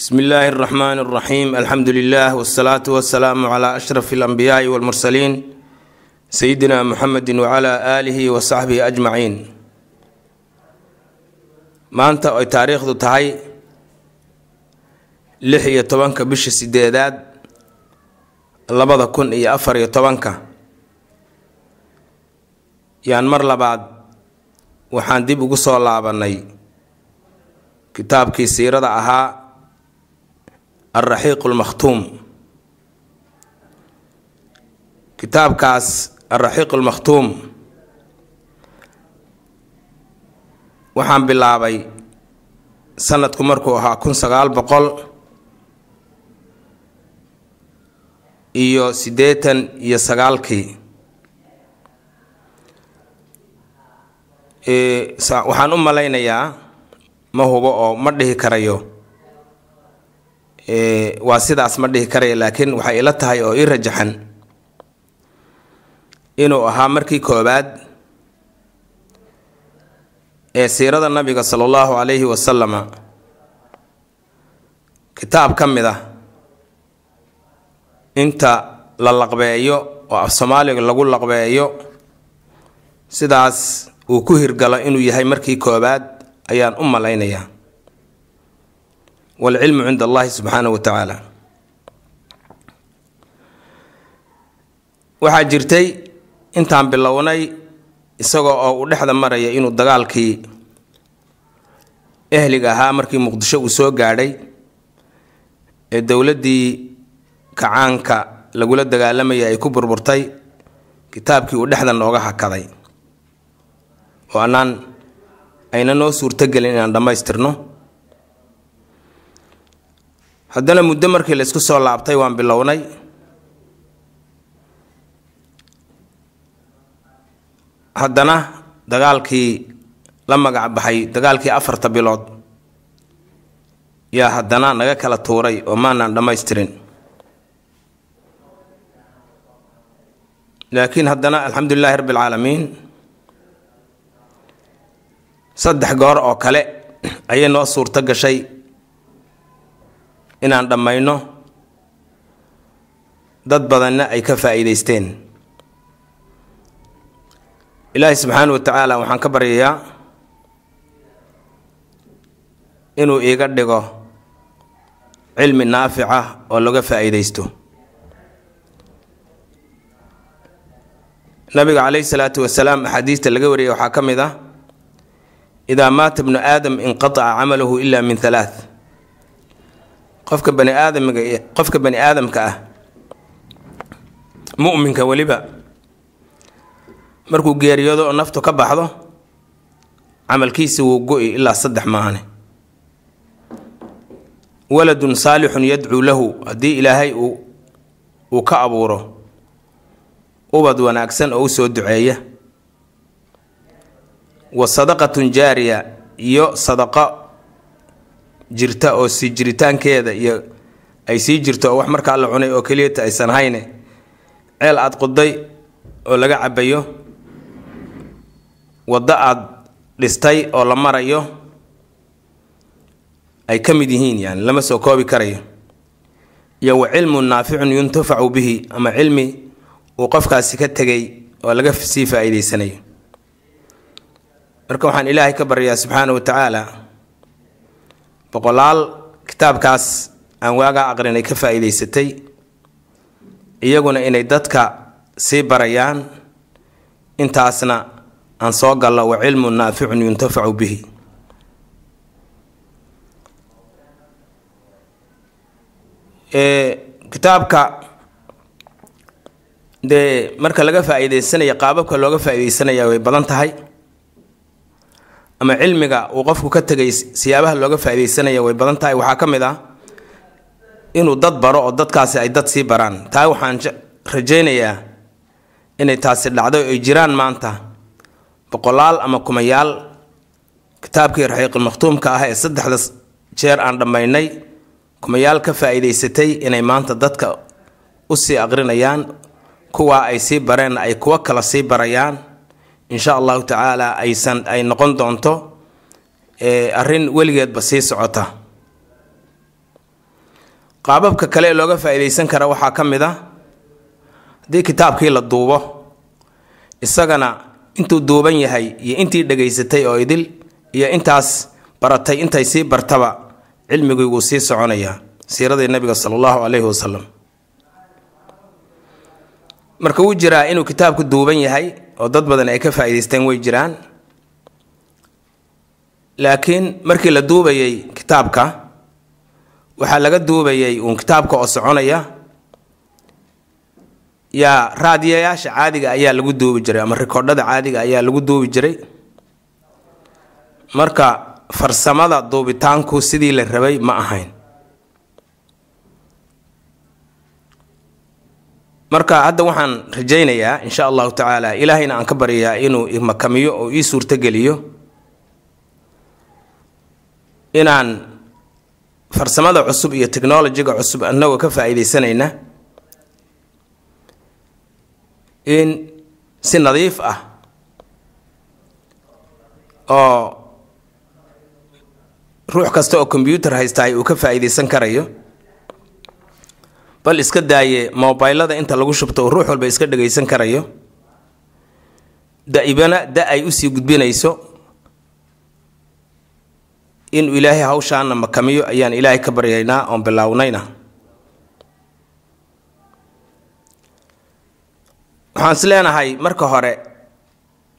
bsmi illaahi اraxmaan اraxiim alxamdu lilah wsalaatu wasalaamu cla ashraf اlanbiyaai wاlmursaliin sayidina muxamedi wcla aalihi wa saxbihi ajmaciin maanta ay taariikhdu tahay lix iyo tobanka bisha sideedaad labada kun iyo afar iyo tobanka yaan mar labaad waxaan dib ugu soo laabanay kitaabkii siirada ahaa alraxiiq lmakhtuum kitaabkaas alraxiiq lmakhtuum waxaan bilaabay sanadku markuu ahaa kun sagaal boqol iyo siddeetan iyo sagaalkii. Waxaan u malaynayaa ma hubo oo ma dhihi karayo waa sidaas ma dhihi karaya laakiin waxay ila tahay oo ii rajaxan inuu ahaa markii koobaad ee siirada nabiga sala allahu calayhi wasalama kitaab ka mid ah inta la laqbeeyo oo af soomaaliga lagu laqbeeyo sidaas uu ku hirgalo inuu yahay markii koobaad ayaan u malaynayaa waalcilmu cinda allahi subxaanahu wa tacaala waxaa jirtay intaan bilownay isagoo oo uu dhexda maraya inuu dagaalkii ehliga ahaa markii muqdisho uu soo gaadhay ee dowladdii kacaanka lagula dagaalamaya ay ku burburtay kitaabkii uu dhexda nooga hakaday oo annaan ayna noo suurtogelin inaan dhammaystirno haddana muddo markii la isku soo laabtay waan bilownay. Haddana dagaalkii la magac baxay dagaalkii afarta bilood yaa haddana naga kala tuuray oo maanaan dhammaystirin. Laakiin haddana alxamdu lilahi rabbi alcaalamiin saddex goor oo kale ayay noo suurto gashay inaan dhammayno dad badanna ay ka faa'iidaysteen. Ilaahi subxaana wa tacaala waxaan ka baryayaa inuu iiga dhigo cilmi naafica oo laga faa'iidaysto. Nabiga caleyhi salaatu wasalaam axaadiista laga wariyay waxaa ka mid ah idaa maata bnu aadam inqataca camaluhu ila min halaath qofka bani aadamga qofka bani aadamka ah mu'minka weliba markuu geeriyoodo oo naftu ka baxdo camalkiisi wuu go-i ilaa saddex maahane. Waladun saalixun yadcuu lahu haddii ilaahay uu ka abuuro ubad wanaagsan oo u soo duceeya. Wa sadaqatun jaariya iyo sadaqo jirta oo sii jiritaankeeda iyo ay sii jirto oo wax markaa la cunay oo keliyata aysan hayne ceel aada quday oo laga cabayo waddo aada dhistay oo la marayo ay ka mid yihiin yani lama soo koobi karayo. Iyo wa cilmun naaficun yuntafacu bihi ama cilmi uu qofkaasi ka tegay oo laga sii faa'iidaysanayo marka waxaan ilaahay ka baryayaa subxaana wa tacaala boqolaal kitaabkaas aan waagaa aqrinay ka faa'iidaysatay iyaguna inay dadka sii barayaan intaasna aan soo gallo wa cilmun naaficun yuntafacu bihi. Kitaabka dee marka laga faa'iidaysanaya qaababka looga faa'iidaysanaya way badan tahay ama cilmiga uu qofku ka tegay siyaabaha looga faa'iidaysanaya way badan tahay. Waxaa ka mid ah inuu dad baro oo dadkaasi ay dad sii baraan. Taa waxaan rajaynayaa inay taasi dhacdo ay jiraan maanta boqolaal ama kumayaal kitaabkii raxiiqul makhtuumka ah ee saddexda jeer aan dhammaynay kumayaal ka faa'iidaysatay inay maanta dadka u sii aqrinayaan kuwaa ay sii bareen ay kuwo kala sii barayaan insha allahu tacaala aysan ay noqon doonto arrin weligeedba sii socota. Qaababka kale ee looga faa-iideysan kara waxaa ka mid a haddii kitaabkii la duubo isagana intuu duuban yahay iyo intii dhegaysatay oo idil iyo intaas baratay intay sii bartaba cilmigii sii soconayaa. Siiradii nabiga sala allahu caleyhi wasalam marka wuu jiraa inuu kitaabku duuban yahay oo dad badan ay ka faa-iideysteen way jiraan. Laakiin markii la duubayay kitaabka waxaa laga duubayay uun kitaabka oo soconaya yaa raadiyayaasha caadiga ayaa lagu duubi jiray ama rikoodhada caadiga ayaa lagu duubi jiray. Marka farsamada duubitaanku sidii la rabay ma ahayn marka hadda waxaan rajaynayaa insha allahu tacaala ilaahayna aan ka baryayaa inuu imakamiyo oo ii suurtogeliyo inaan farsamada cusub iyo technolojiga cusub annagoo ka faa-iideysanayna in si nadiif ah oo ruux kasta oo combyuutar haystaay uu ka faa-iideysan karayo bal iska daaye mobilada inta lagu shubto uu ruux walba iska dhagaysan karayo. Da'ibana da ay u sii gudbinayso. Inuu ilaahay hawshaana makamiyo ayaan ilaahay ka baryaynaa oon bilaawnayna waxaan is leenahay marka hore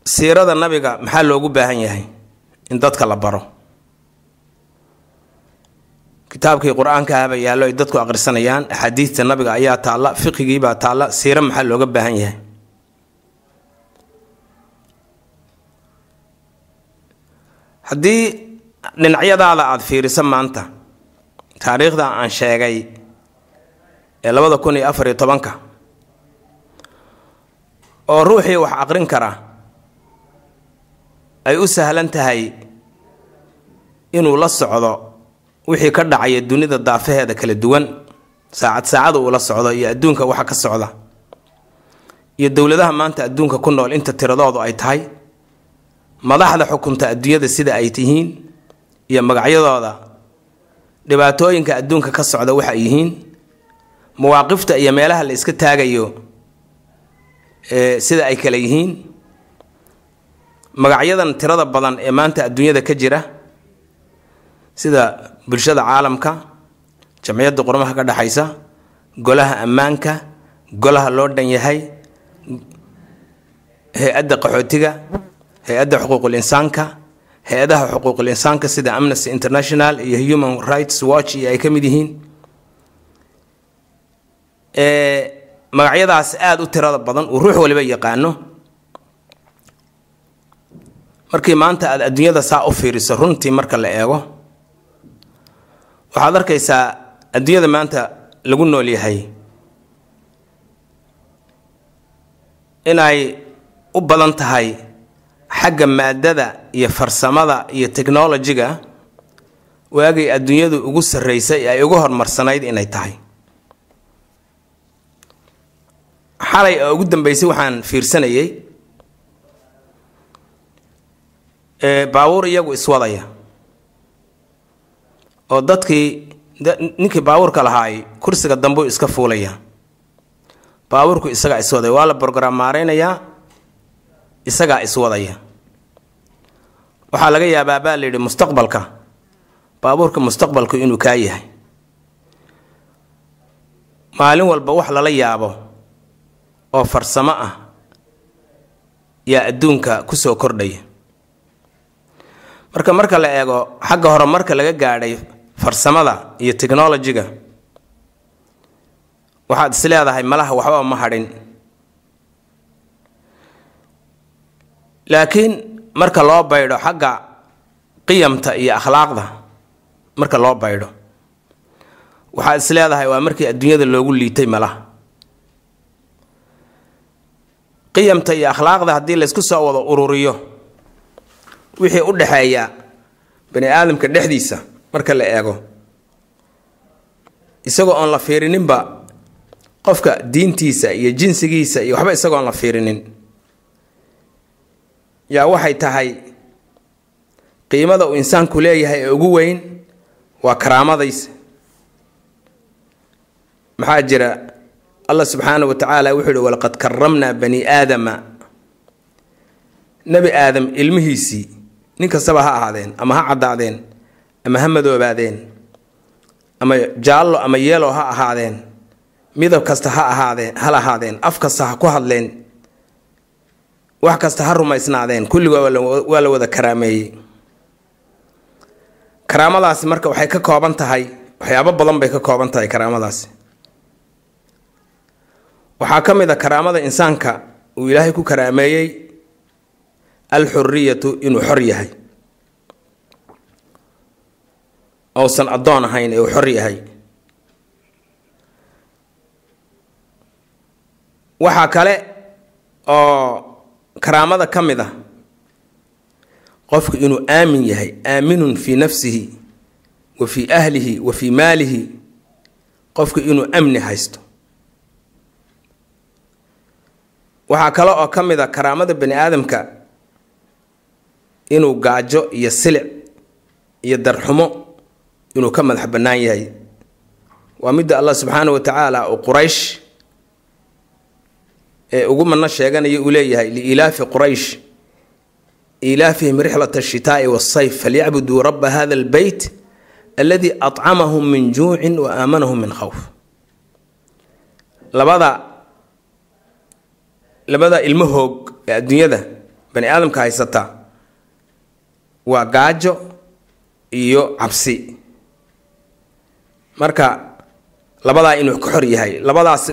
siirada nabiga maxaa loogu baahan yahay? In dadka la baro kitaabkii qur'aanka ahba yaallo ay dadku aqrisanayaan axaadiista nabiga ayaa taalla fiqigiibaa taalla siiro maxaa looga baahan yahay? Haddii dhinacyadaada aada fiiriso maanta taariikhda aan sheegay ee labada kun iyo afar iyo tobanka oo ruuxii wax aqrin kara ay u sahlan tahay inuu la socdo wixii ka dhacaya dunida daafaheeda kala duwan saacad saacada uu la socdo iyo adduunka waxa ka socda. Iyo dowladaha maanta adduunka ku nool inta tiradoodu ay tahay madaxda xukunta adduunyada sida ay tihiin iyo magacyadooda dhibaatooyinka adduunka ka socda waxa ay yihiin mawaaqifta iyo meelaha la iska taagayo sida ay kale yihiin magacyadan tirada badan ee maanta adduunyada ka jira sida bulshada caalamka jamciyadda qurmaha ka dhexaysa golaha ammaanka golaha loo dhan yahay hay'adda qaxootiga hay'adda xuquuqul insaanka hay'adaha xuquuqul insaanka sida amnesty international iyo human rights watch iyo ay ka mid yihiin magacyadaas aada u tirada badan uu ruux waliba yaqaano. Markii maanta aada adduunyada saa u fiiriso runtii marka la eego waxaad arkaysaa adduunyada maanta lagu nool yahay. Inay u badan tahay xagga maadada iyo farsamada iyo technolojiga waagay adduunyadu ugu sarreysay ay ugu horumarsanayd inay tahay. Xalay oo ugu dambeysay waxaan fiirsanayay baabuur iyagu iswadaya oo dadkii ninkii baabuurka lahaay kursiga dambuu iska fuulaya. Baabuurku isagaa iswadaya waa la borogaraamaareynayaa isagaa iswadaya waxaa laga yaabaa baa la yidhi mustaqbalka baabuurka mustaqbalku inuu kaa yahay. Maalin walba wax lala yaabo oo farsamo ah yaa adduunka ku soo kordhaya. Marka marka la eego xagga hore marka laga gaadhay farsamada iyo technolojiga waxaad is leedahay malaha waxbaba ma hadhin. Laakiin marka loo baydho xagga qiyamta iyo akhlaaqda marka loo baydho waxaad is leedahay waa markii adduunyada loogu liitay malaha. Qiyamta iyo akhlaaqda haddii laysku soo wado ururiyo wixii u dhexeeya bani aadamka dhexdiisa marka la eego. Isagoo oon la fiirininba qofka diintiisa iyo jinsigiisa iyo waxba isagoo oon la fiirinin. Yaa waxay tahay qiimada uu insaanku leeyahay ee ugu weyn waa karaamadaysa maxaa jira? Allah subxaana wa tacaala wuxuu yihi walaqad karamnaa bani aadama. Nebi aadam ilmihiisii nin kastaba ha ahaadeen ama ha caddaadeen ama ha madoobaadeen ama jaallo ama yeelo ha ahaadeen midab kasta ha ahaadeen ha lahaadeen af kasta ha ku hadleen wax kasta ha rumaysnaadeen kulligood waa la wada karaameeyey. Karaamadaasi marka waxay ka kooban tahay waxyaabo badan bay ka kooban tahay karaamadaasi. Waxaa ka mid a karaamada insaanka uu ilaahay ku karaameeyey alxuriyatu inuu xor yahay ousan addoon ahayn ee uu xor yahay. Waxaa kale oo karaamada ka mid ah qofku inuu aamin yahay aaminun fii nafsihi wa fii ahlihi wa fii maalihi qofku inuu amni haysto. Waxaa kale oo ka mid a karaamada bani aadamka inuu gaajo iyo silic iyo darxumo inuu ka madax bannaan yahay. Waa midda allah subxaana wa tacaala uu quraysh ee ugu madno sheeganaya uu leeyahay liilaafi quraysh. Ilaafihim rixlat ashitaai wasayf falyacbuduu raba hada albeyt alladii acamahum min juucin wa aamanahum min khowf labada labada ilmo hoog ee adduunyada bani aadamka haysata waa gaajo iyo cabsi marka labadaa inuu ka xor yahay labadaas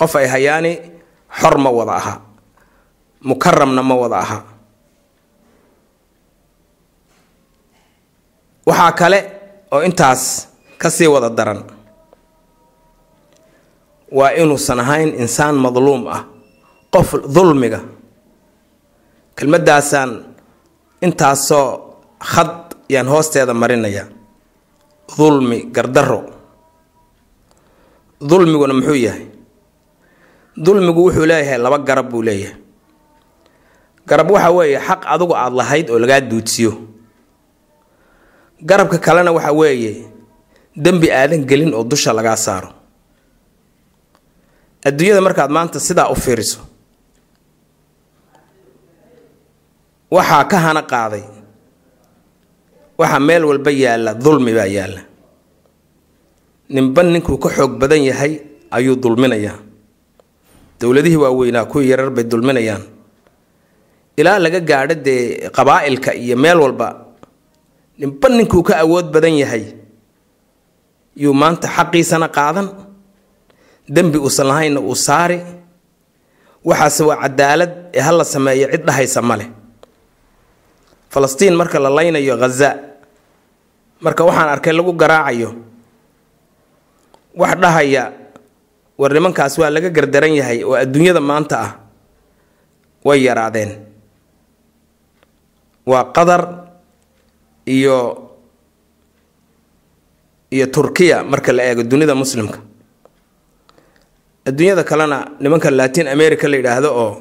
qof ay hayaani xor ma wada aha. Mukaramna ma wada aha. Waxaa kale oo intaas ka sii wada daran. Waa inuusan ahayn insaan madluum ah qof dulmiga. Kelmadaasaan intaasoo khad yaan hoosteeda marinaya. Dulmi gardaro dulmiguna muxuu yahay? Dulmigu wuxuu leeyahay laba garab buu leeyahay. Garab waxa weeye xaq adigu aada lahayd oo lagaa duudsiyo garabka kalena waxa weeye dembi aadan gelin oo dusha lagaa saaro. Adduunyada markaad maanta sidaa u fiiriso waxaa ka hana qaaday. Waxaa meel walba yaalla dulmi baa yaalla ninba ninkuu ka xoog badan yahay ayuu dulminayaa. Dowladihii waaweynaa kuwii yarar bay dulminayaan. Ilaa laga gaadho dee qabaa'ilka iyo meel walba ninba ninkuu ka awood badan yahay yuu maanta xaqiisana qaadan. Dembi uusan lahaynna uu saari. Waxaase waa cadaalad ee ha sameeyo cid dhahaysa ma falastiin marka la laynayo khaza marka waxaan arkay lagu garaacayo wax dhahaya war nimankaas waa laga gardaran yahay oo adduunyada maanta ah way yaraadeen. Waa qatar iyo iyo turkiya marka la eego dunida muslimka. Adduunyada kalena nimanka latin america la yidhaahdo oo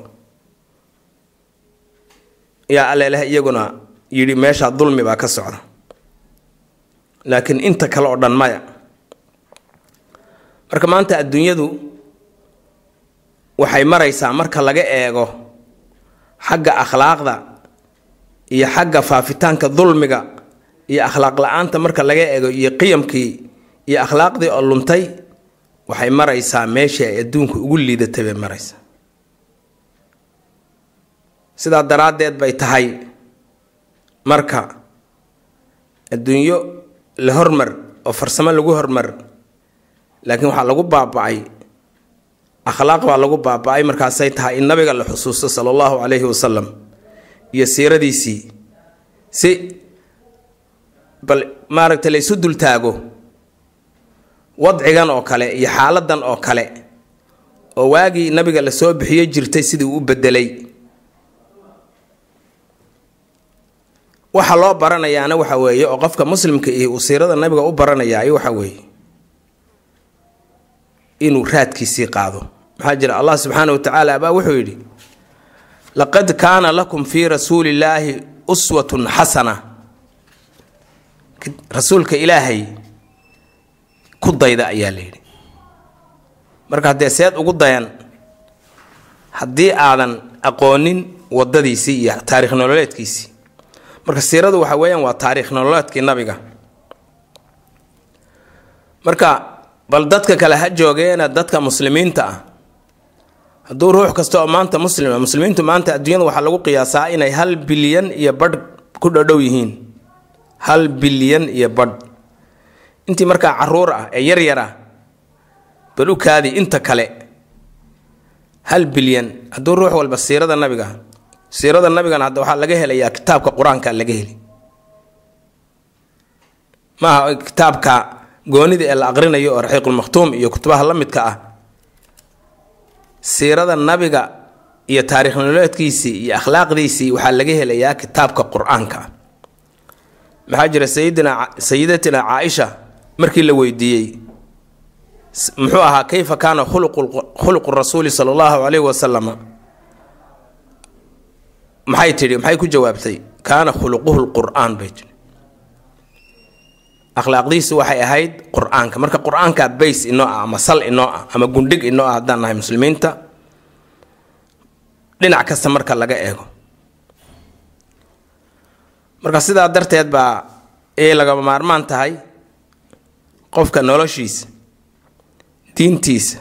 yaa aleeleh iyaguna yidhi meeshaa dulmi baa ka socda. Laakiin inta kale oo dhan maya marka maanta adduunyadu waxay maraysaa marka laga eego xagga akhlaaqda iyo xagga faafitaanka dulmiga iyo akhlaaq la'aanta marka laga eego iyo qiyamkii iyo akhlaaqdii oo luntay waxay maraysaa meeshii ay adduunka ugu liidatay bay maraysaa. Sidaa daraaddeed bay tahay marka adduunyo la hormar oo farsamo lagu hormar laakiin waxaa lagu baaba-ay akhlaaq baa lagu baaba-ay markaasay tahay in nabiga la xusuusto sala allahu calayhi wasalam iyo siiradiisii si bal maaragtay la ysu dultaago wadcigan oo kale iyo xaaladan oo kale oo waagii nabiga la soo bixiyo jirtay sidii u bedelay waxa loo baranayaana waxa weeye oo qofka muslimka iyo uu siirada nabiga u baranayaa waxa weeye inuu raadkiisii qaado. Maxaa jira? Allah subxaana wa tacaala baa wuxuu yidhi laqad kaana lakum fii rasuuli illaahi uswatun xasana rasuulka ilaahay ku dayda ayaa la yidhi. Marka haddee seed ugu dayan haddii aadan aqoonin wadadiisii iyo taarikh nololeedkiisii. Marka siiradu waxa weeyaan waa taarikh nololeedkii nabiga. Marka bal dadka kale ha joogeena dadka muslimiinta ah. Hadduu ruux kasta oo maanta muslima muslimiintu maanta adduunyada waxaa lagu qiyaasaa inay hal bilyan iyo badh ku dhodhow yihiin. Hal bilyan iyo badh. Intii markaa carruur ah ee yar yar ah bal u kaadi inta kale. Hal bilyan. Hadduu ruux walba siirada nabiga siirada nabigana hadda waxaa laga helayaa kitaabka qur'aanka laga heli. Maaha kitaabka goonida ee la aqrinayo oo raxiiqulmakhtuum iyo kutubaha la midka ah siirada nabiga iyo taarikh nololeedkiisii iyo akhlaaqdiisii waxaa laga helayaa kitaabka qur'aanka. Maxaa jira sayidina sayidatina caaisha markii la weydiiyey muxuu ahaa kayfa kaana khuluqu rasuuli sala allahu calayhi wasalama maxay tidhi maxay ku jawaabtay? Kaana khuluquhu lqur-aan bay tidhi akhlaaqdiisu waxay ahayd qur'aanka. Marka qur'aanka bays inoo ah ama sal inoo ah ama gundhig inoo ah haddaan nahay muslimiinta dhinac kasta marka laga eego. Marka sidaa darteed baa ayay lagama maarmaan tahay qofka noloshiisa diintiisa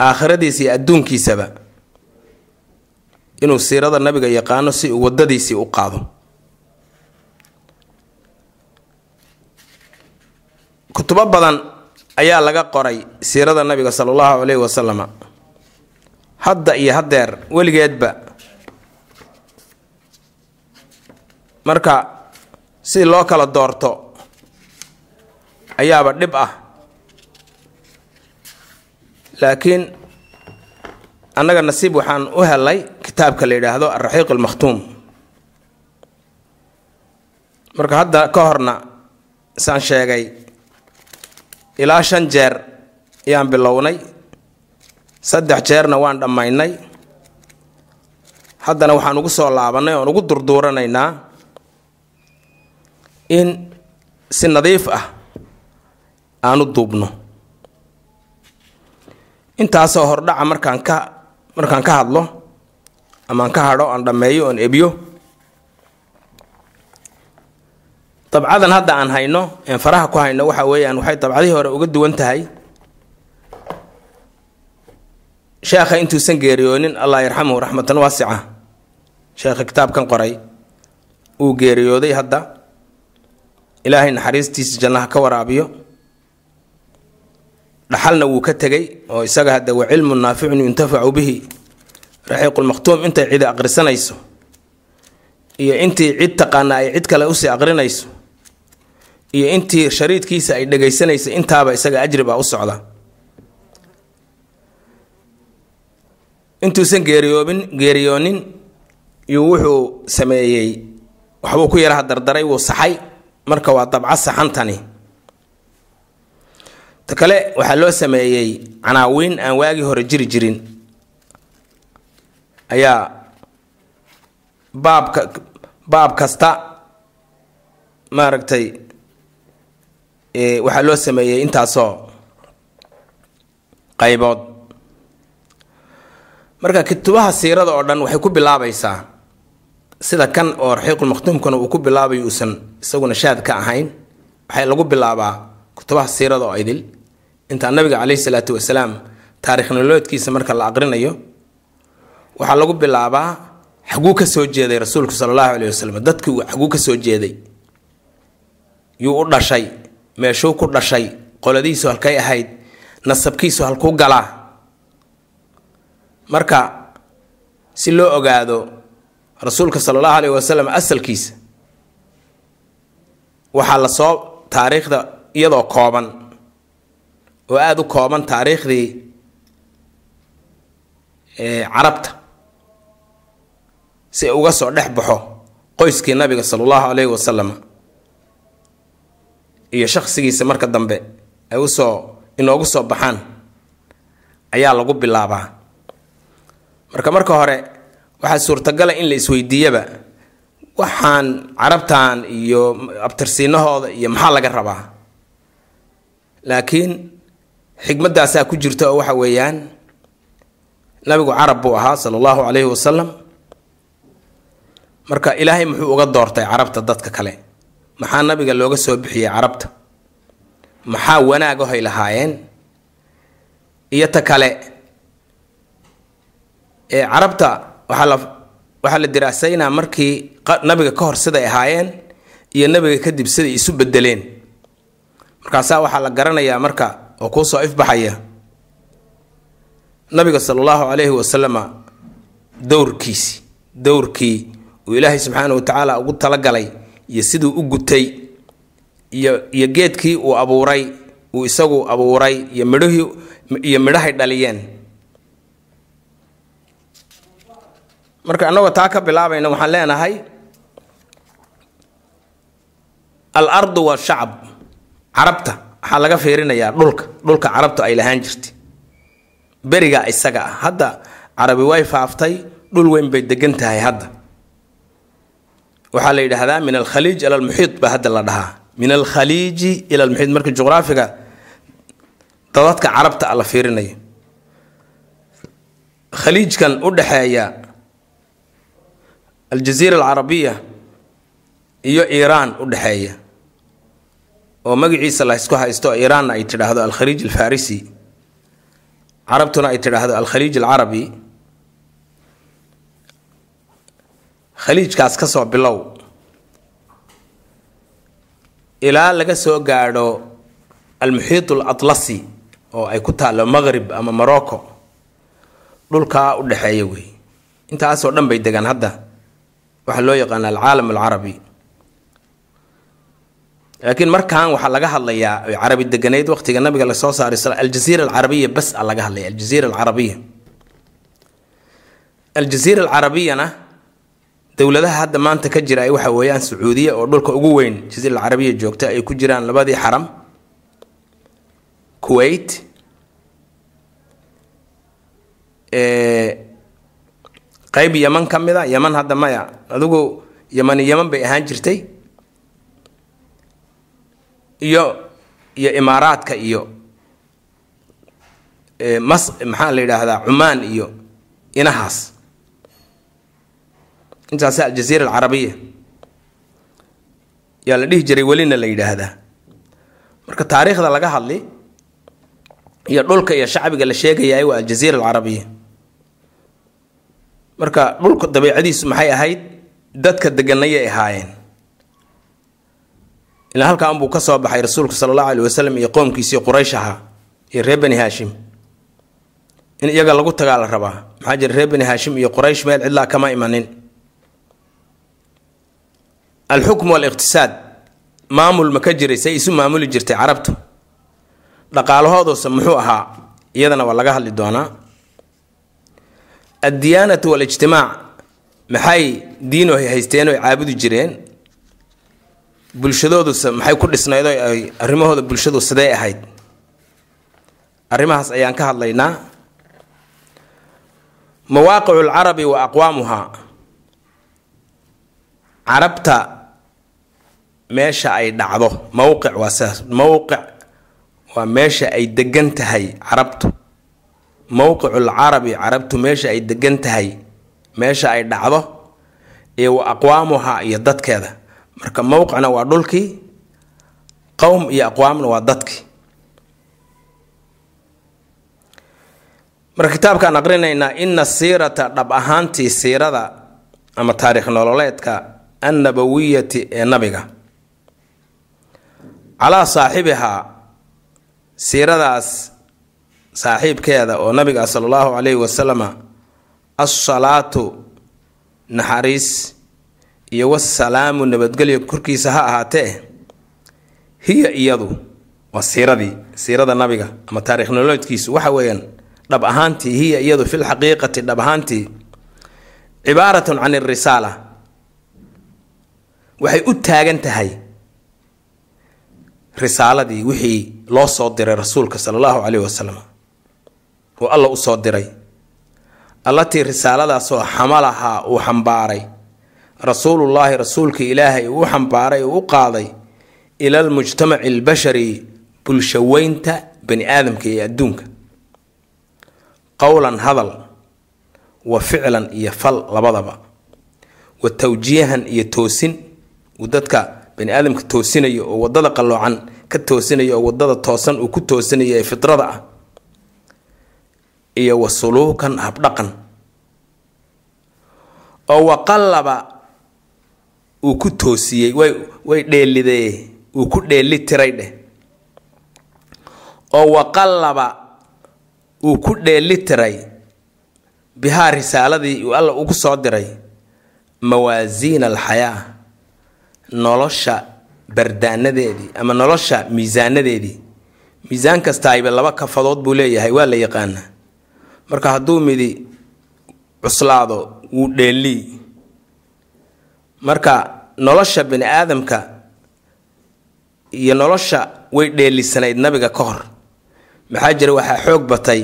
aakhiradiisa iyo adduunkiisaba inuu siirada nabiga yaqaano si uu waddadiisii u qaado kutubo badan ayaa laga qoray siirada nabiga sala allahu calayhi wasalama hadda iyo haddeer weligeedba. Marka si loo kala doorto ayaaba dhib ah. Laakiin annaga nasiib waxaan u helay kitaabka la yidhaahdo alraxiiq almakhtuum. Marka hadda ka horna saan sheegay ilaa shan jeer ayaan bilownay. Saddex jeerna waan dhammaynay. Haddana waxaan ugu soo laabannay oon ugu durduuranaynaa in si nadiif ah aanu duubno. Intaasoo hordhaca markaan ka markaan ka hadlo amaan ka hadho aan dhammeeyo oon ebiyo dabcadan hadda aan hayno faraha ku hayno waxa weeyaan waxay dabcadihii hore uga duwan tahay. Sheekha intuusan geeriyoonin allah yarxamuhu raxmatan waasica. Sheekha kitaabkan qoray uu geeriyooday hadda. Ilaahay naxariistiisa jannaha ka waraabiyo. Dhaxalna wuu ka tegay oo isaga hadda wa cilmun naaficun yuntafacu bihi. Raxiiqulmakhtuum intay cidi aqrisanayso iyo intii cid taqaana ay cid kale u sii aqrinayso iyo intii shariidkiisa ay dhagaysanaysa intaaba isaga ajri baa u socda. Intuusan geeriyoobin geeriyoonin yuu wuxuu sameeyey waxbuu ku yaraha dardaray wuu saxay. Marka waa dabco saxantani ta kale waxaa loo sameeyey canaawiin aan waagii hore jiri jirin. Ayaa baabka baab kasta maaragtay waxaa loo sameeyey intaasoo qaybood. Marka kutubaha siirada oo dhan waxay ku bilaabaysaa sida kan oo raxiiqulmakhtuumkana uu ku bilaabayo uusan isaguna shaad ka ahayn waxay lagu bilaabaa kutubaha siirada oo idil. Intaa nabiga caleyhi salaatu wasalaam taarikh nololeedkiisa marka la aqrinayo waxaa lagu bilaabaa xaguu ka soo jeeday rasuulku sala allahu caleyhi wasalam dadkii xaguu ka soo jeeday. Yuu u dhashay meeshuu ku dhashay qoladiisu halkay ahayd nasabkiisu halkuu galaa marka si loo ogaado rasuulka sala allahu caleyhi wasalam asalkiisa waxaa la soo taariikhda iyadoo kooban oo aada u kooban taariikhdii carabta si uga soo dhex baxo qoyskii nabiga sala allahu caleyhi wasalam iyo shakhsigiisa marka dambe ay u soo inoogu soo baxaan ayaa lagu bilaabaa. Marka marka hore waxaa suurtagala in la isweydiiyaba waxaan carabtan iyo abtirsiinahooda iyo maxaa laga rabaa. Laakiin xikmadaasaa ku jirta oo waxa weeyaan nabigu carab buu ahaa sala allahu calayhi wasalam marka ilaahay muxuu uga doortay carabta dadka kale maxaa nabiga looga soo bixiyey carabta? Maxaa wanaagahoy lahaayeen? Iyo ta kale ee carabta waxaa la waxaa la diraasaynaa markii nabiga ka hor siday ahaayeen iyo nabiga kadib siday isu bedeleen markaasaa waxaa la garanayaa marka oo kuu soo ifbaxaya. Nabiga sala allahu calayhi wasalama dowrkiisi dowrkii uu ilaahay subxaana wa tacaala ugu talagalay iyo siduu u gutay iyo iyo geedkii uu abuuray uu isagu abuuray iyo midhihii iyo midhahay dhaliyeen. Marka annagoo taa ka bilaabayna waxaan leenahay al ardu washacab carabta waxaa laga fiirinayaa dhulka dhulka carabtu ay lahaan jirtay. Berigaa isaga ah. Hadda carabi way faaftay dhul weyn bay degan tahay hadda waxaa la yidhaahdaa min alkhaliij ila almuxiid baa hadda la dhahaa. Min alkhaliiji ila almuxiid marka juqraafiga dadadka carabta a la fiirinayo. Khaliijkan u dhexeeya aljaziira alcarabiya iyo iiraan u dhexeeya oo magaciisa la ysku haysto iiraanna ay tidhaahdo alkhaliij alfarisi carabtuna ay tidhaahdo alkhaliij alcarabi khaliijkaas ka soo bilow. Ilaa laga soo gaadho almuxiit alatlasi oo ay ku taallo maqrib ama morocco dhulkaa u dhexeeya wey. Intaasoo dhan bay degaan hadda. Waxaa loo yaqaana alcaalam alcarabi. Laakiin markan waxaa laga hadlayaa ay carabi deganayd waqtiga nabiga la soo saaray aljaziira alcarabiya bas a laga hadlaya aljaziira alcarabiya. Aljaziira alcarabiyana dowladaha hadda maanta ka jira waxa weeyaan sacuudiya oo dhulka ugu weyn jaziira alcarabiya joogta ay ku jiraan labadii xaram kuwait qeyb yaman ka mid a yaman hadda maya adigu yamani yaman bay ahaan jirtay. Iyo iyo imaaraadka iyo mas maxaa la yidhaahdaa cumaan iyo inahaas intaas aljaziira alcarabiya. Yaa la dhihi jiray welina la yidhaahdaa. Marka taariikhda laga hadli iyo dhulka iyo shacbiga la sheegayaay waa aljaziira alcarabiya. Marka dhulka dabeicadiisu maxay ahayd? Dadka deganayay ahaayeen. Ilaa halkaa unbuu ka soo baxay rasuulku sala allahu aleyh wasalam iyo qoomkiisii quraysh ahaa iyo reer bani haashim. In iyaga lagu tagaa rabaa maxaa jira reer bani haashim iyo quraysh meel cidlaa kama imanin alxukm waliqtisaad maamul ma ka jiray say isu maamuli jirtay carabtu dhaqaalahoodusa muxuu ahaa iyadana waa laga hadli doonaa addiyaanatu walijtimaac maxay diino haysteen oy caabudi jireen bulshadoodusa maxay ku dhisnayd oo ay arrimahooda bulshadu sidee ahayd arrimahaas ayaan ka hadlaynaa mawaaqicu alcarabi wa aqwaamuhaa carabta meesha ay dhacdo. Mowqic waa sidaas mowqic waa meesha ay degan tahay carabtu. Mowqicul carabi carabtu meesha ay degan tahay meesha ay dhacdo iyo wa aqwaamuhaa iyo dadkeeda. Marka mowqicna waa dhulkii qowm iyo aqwaamna waa dadkii marka kitaabkaan aqrinaynaa ina siirata dhab ahaantii siirada ama taariikh nololeedka annabawiyati ee nabiga calaa saaxibihaa siiradaas saaxiibkeeda oo nabiga sala allahu calayhi wasalama assalaatu naxariis iyo wasalaamu nabadgelyo korkiisa ha ahaatee hiya iyadu waa siiradii siirada nabiga ama taarikh nololeedkiisu waxa weeyaan dhab ahaantii hiya iyadu fi lxaqiiqati dhab ahaantii cibaaratun can irisaala waxay u taagan tahay risaaladii wixii loo soo diray rasuulka sala allahu caleyhi wasalam oo alla u soo diray allatii risaaladaasoo xamalahaa uu xambaaray rasuulullaahi rasuulka ilaahay uu xambaaray uu u qaaday ila almujtamaci albashari bulshaweynta bani aadamka iyo adduunka. Qowlan hadal wa ficlan iyo fal labadaba wa tawjiihan iyo toosin uu dadka bani aadamka toosinayo oo waddada qalloocan ka toosinayo oo waddada toosan uu ku toosinayo ee fidrada ah iyo wa suluukan habdhaqan oo waqallaba uu ku toosiyey way way dheelidee uu ku dheeli tiray dheh. oo waqallaba uu ku dheeli tiray bihaa risaaladii uu alla ugu soo diray mawaasiina alxayaa nolosha bardaanadeedii ama nolosha miisaanadeedii. Miisaan kastaayba laba kafadood buu leeyahay waa la yaqaanaa. Marka hadduu midi cuslaado wuu dheelii. Marka nolosha bani aadamka iyo nolosha way dheelisanayd nabiga ka hor. Maxaa jira? Waxaa xoog batay.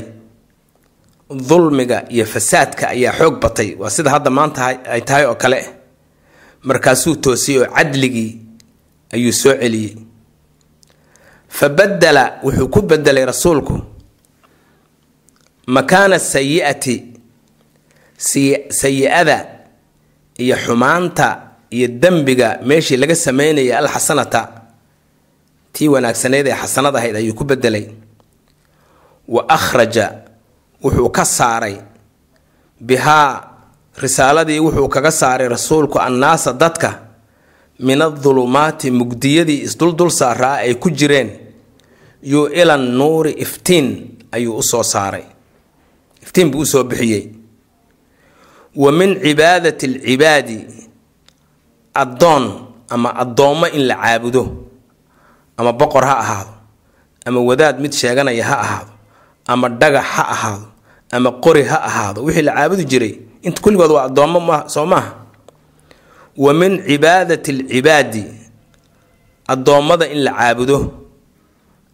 Dulmiga iyo fasaadka ayaa xoog batay. Waa sida hadda maanta ay tahay oo kale markaasuu toosiyey oo cadligii ayuu soo celiyey. Fa badala wuxuu ku bedelay rasuulku. Makaana sayi'ati sayi-ada iyo xumaanta iyo dembiga meeshii laga sameynayay alxasanata tii wanaagsaneyd ee xasanad ahayd ayuu ku bedelay wa akhraja wuxuu ka saaray bihaa risaaladii wuxuu kaga saaray rasuulku annaasa dadka min adulumaati mugdiyadii isduldul saaraa ay ku jireen yuu ilan nuuri iftiin ayuu u soo saaray. Iftiin buu u soo bixiyey. Wa min cibaadati alcibaadi addoon ama addoommo in la caabudo ama boqor ha ahaado ama wadaad mid sheeganaya ha ahaado ama dhagax ha ahaado ama qori ha ahaado. Wixii la caabudi jiray inta kulligood waa addoommo ma soo maaha wa min cibaadati alcibaadi addoommada in la caabudo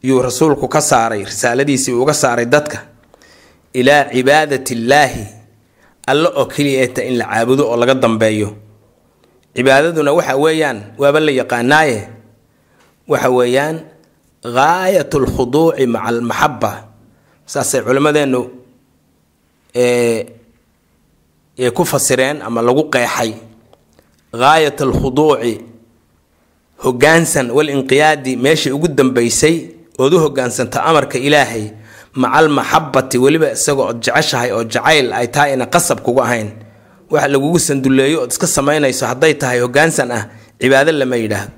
yuu rasuulku ka saaray risaaladiisii uga saaray dadka ilaa cibaadati illaahi alle oo keliyaeta in la caabudo oo laga dambeeyo. Cibaadaduna waxa weeyaan waaba la yaqaanaaye? Waxa weeyaan gaayat alkhuduuci maca almaxaba saasay culimmadeennu ee ku fasireen ama lagu qeexay gaayat alkhuduuci hoggaansan walinqiyaadi meeshii ugu dambaysay ood u hoggaansanta amarka ilaahay maca almaxabati weliba isagoo ood jeceshahay oo jacayl ay tahay ina qasab kugu ahayn. Waxa lagugu sanduleeyo ood iska samaynayso hadday tahay hoggaansan ah cibaado lama yidhaahdo.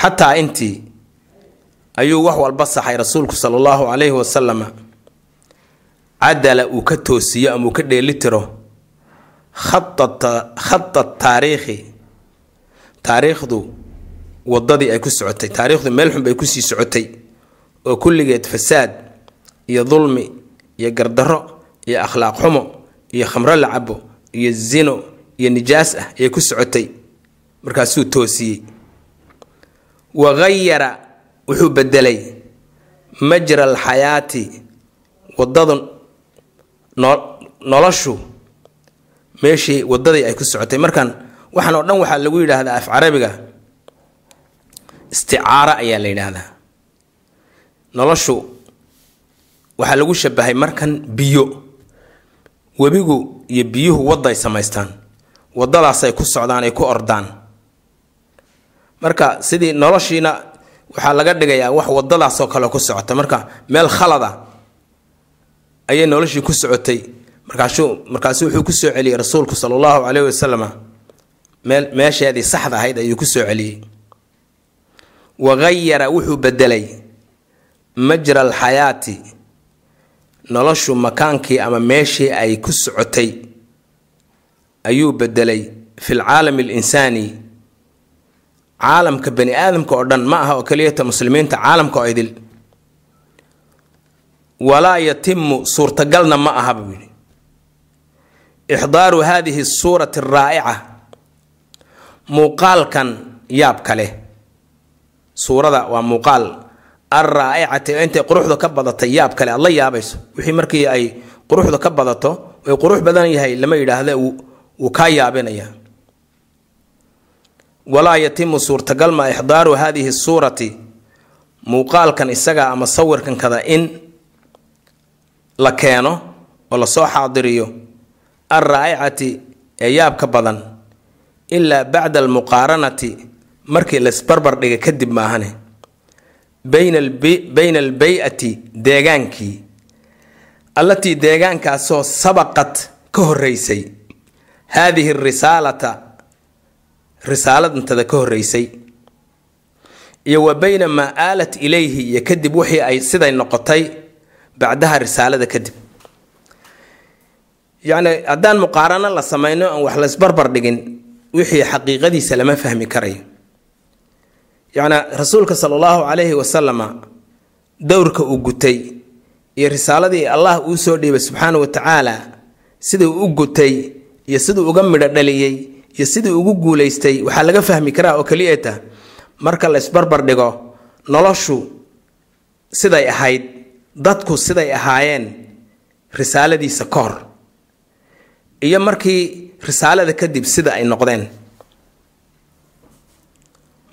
Xataa intii ayuu wax walba saxay rasuulku sala allahu calayhi wasalama cadala uu ka toosiyo ama uu ka dheelitiro khada taariikhi. Taariikhdu wadadii ay ku socotay taariikhdu meel xun bay ku sii socotay oo kulligeed fasaad iyo dulmi iyo gardarro iyo akhlaaq xumo iyo khamro la cabo iyo zino iyo nijaas ah ayay ku socotay. Markaasuu toosiyey. Wagayara wuxuu bedelay majra alxayaati waddada noloshu meeshii wadadii ay ku socotay. Markan waxaan oo dhan waxaa lagu yidhaahdaa af carabiga isticaaro ayaa la yidhaahdaa. Noloshu waxaa lagu shabahay markan biyo. Webigu iyo biyuhu wadday samaystaan. Wadadaasay ku socdaan ay ku ordaan. Marka sidii noloshiina waxaa laga dhigayaa wax wadadaasoo kale ku socota. Marka meel khalada ayay noloshii ku socotay. Markaasu wuxuu ku soo celiyey rasuulku sala allahu caleyhi wasalam meesheedii saxda ahayd ayuu ku soo celiyey. Wagayara wuxuu bedelay majra alxayaati noloshu makaankii ama meeshii ay ku socotay ayuu bedelay fi lcaalami alinsaani. Caalamka bani aadamka oo dhan ma aha oo keliyata muslimiinta caalamka oo idil walaa yatimu suurtagalna ma aha buu yidhi. Ixdaaru hadihi suurati araa'ica muuqaalkan yaabka leh. Suurada waa muuqaal. Alraa'icati intay quruxdu ka badatay yaab kale aad la yaabayso. Wixii markii ay quruxdu ka badato way qurux badan yahay lama yidhaahda wuu kaa yaabinaya walaa yatimu suurtagal ma ixdaaru hadihi suurati muuqaalkan isaga ama sawirkan kada in la keeno oo la soo xaadiriyo alraa'icati ee yaabka badan ilaa bacda almuqaaranati markii laisbarbar dhiga kadib maahane. Bayna albay-ati deegaankii allatii deegaankaasoo sabaqad ka horeysay haadihi risaalata risaaladantada ka horeysay iyo wa bayna maa aalat ilayhi iyo kadib wixii ay siday noqotay bacdaha risaalada kadib. Yacni haddaan muqaarano la sameyno aan wax laysbarbar dhigin wixii xaqiiqadiisa lama fahmi karayo. Yacni rasuulka sala allahu calayhi wasalama dowrka uu gutay iyo risaaladii allah uu soo dhiibay subxaana wa tacaala siduu u gutay iyo siduu uga midho dhaliyey iyo siduu ugu guulaystay waxaa laga fahmi karaa oo keliyata marka la isbarbar dhigo noloshu siday ahayd dadku siday ahaayeen risaaladiisa ka hor iyo markii risaalada kadib sida ay noqdeen.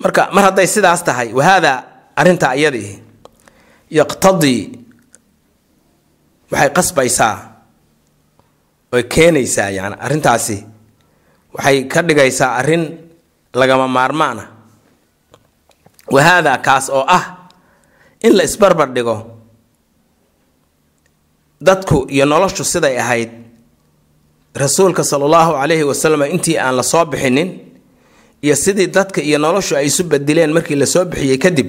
Marka mar hadday sidaas tahay wahaada arrintaa iyadii yaqtadii waxay qasbaysaa oy keenaysaa yani arrintaasi waxay ka dhigaysaa arrin lagama maarmaana wahaada kaas oo ah in la isbarbar dhigo dadku iyo noloshu siday ahayd rasuulka sala allahu calayhi wasalam intii aan la soo bixinin iyo sidii dadka iyo noloshu ay isu bedileen markii la soo bixiyey kadib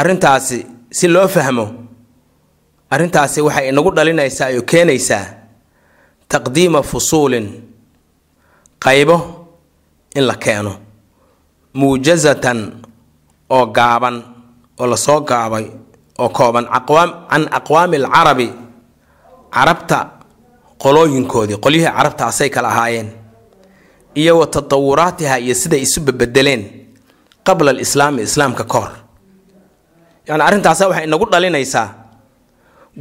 arrintaasi si loo fahmo arrintaasi waxay inagu dhalinaysaa oo keenaysaa taqdiima fusuulin qaybo in la keeno muujazatan oo gaaban oo la soo gaabay oo kooban can aqwaami alcarabi carabta qolooyinkoodii qolyihii carabta asay kala ahaayeen iyo wa tatawuraatiha iyo siday isu bebedeleen qabla alislaami islaamka ka hor. Yacni arrintaasa waxay inagu dhalinaysaa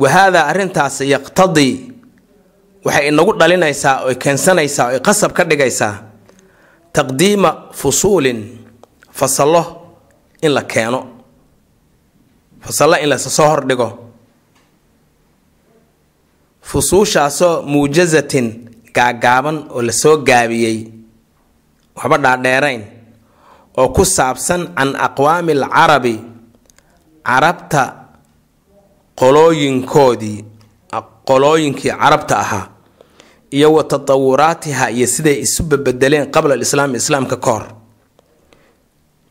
wahaadaa arrintaas yaqtadii waxay inagu dhalinaysaa oy keensanaysaa oy qasab ka dhigaysaa taqdiima fusuulin fasallo in la keeno fasallo in la soo hordhigo fusuushaasoo muujazatin gaagaaban oo la soo gaabiyey. Waxba dhaadheerayn. Oo ku saabsan can aqwaami alcarabi carabta qolooyinkoodii qolooyinkii carabta ahaa iyo wa tatawuraatiha iyo siday isu bebedeleen qabla alislaami islaamka ka hor.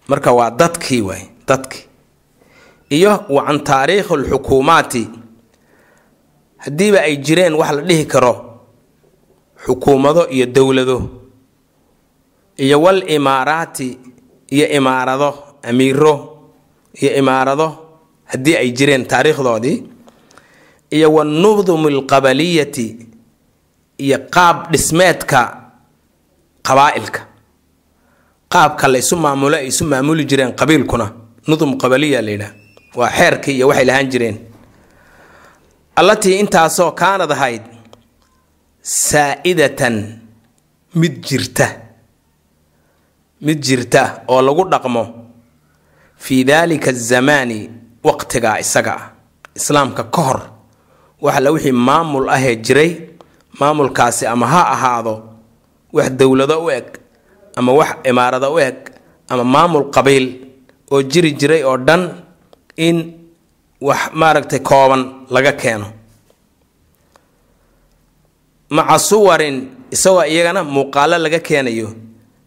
Marka waa dadkii waay dadkii iyo wa can taariikhi alxukuumaati. Haddiiba ay jireen wax la dhihi karo xukuumado iyo dowlado iyo wal imaaraati iyo imaarado amiiro iyo imaarado haddii ay jireen taariikhdoodii iyo wanudum alqabaliyati iyo qaab dhismeedka qabaa'ilka. Qaabka la maamulo ay isu maamuli jireen qabiilkuna nudum qabaliya la yidhaah waa xeerkii iyo waxay lahaan jireen. Allatii intaasoo kaanad ahayd saa'idatan mid jirta. Mid jirta oo lagu dhaqmo fii daalika azamaani waqtigaa isaga ah. Islaamka ka hor waxala wixii maamul ahee jiray maamulkaasi ama ha ahaado wax dowlado u eg ama wax imaarado u eg ama maamul qabiil oo jiri jiray oo dhan in wax maaragtay kooban laga keeno. Maca suwarin isagoo iyagana muuqaalo laga keenayo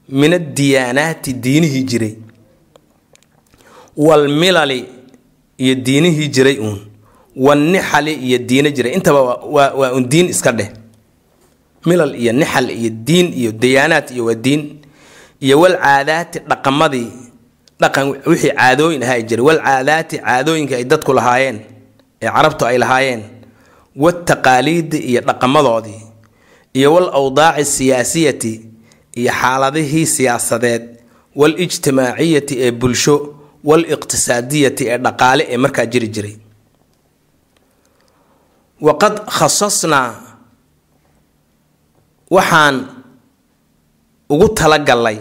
min addiyaanaati diinihii jiray. Walmilali iyo diinihii jiray uun. Wanixali iyo diino jiray. Intaba waa un diin iska dheh. Milal iyo nixal iyo diin iyo dayaanaad iyo waa diin. Iyo walcaadaati dhaqamadii dhaqan wixii caadooyin ahaa jiray. Walcaadaati caadooyinka ay dadku lahaayeen ee carabtu ay lahaayeen wataqaaliidi iyo dhaqamadoodii iyo wal awdaaci siyaasiyati iyo xaaladihii siyaasadeed walijtimaaciyati ee bulsho waliqtisaadiyati ee dhaqaale ee markaa jiri jiray. Waqad khasasnaa waxaan ugu talagallay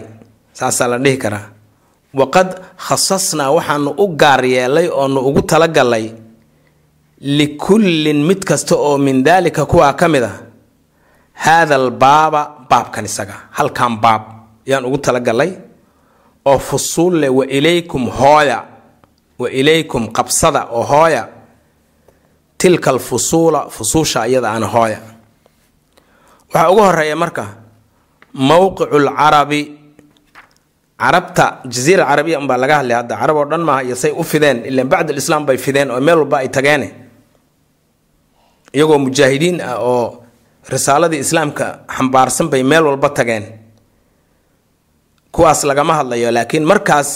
saasaa la dhihi karaa waqad khasasnaa waxaanu u gaar yeelay oonu ugu talagalay likullin mid kasta oo min daalika kuwaa ka mid a haada albaaba baabkan isaga halkan baab yaan ugu talagalay oo fusuul leh wa ilaykum hooya wa ilaykum qabsada oo hooya tilka alfusuula fusuusha iyada ana hooya. Waxaa ugu horreeya marka mowqicu lcarabi carabta jaziira carabiya unbaa laga hadlay hadda. Carab oo dhan maaha iyo say u fideen ilaan bacd alislaam bay fideen oo meel walba ay tageene iyagoo mujaahidiin ah oo risaaladii islaamka xambaarsan bay meel walba tageen. Kuwaas lagama hadlayo laakiin markaas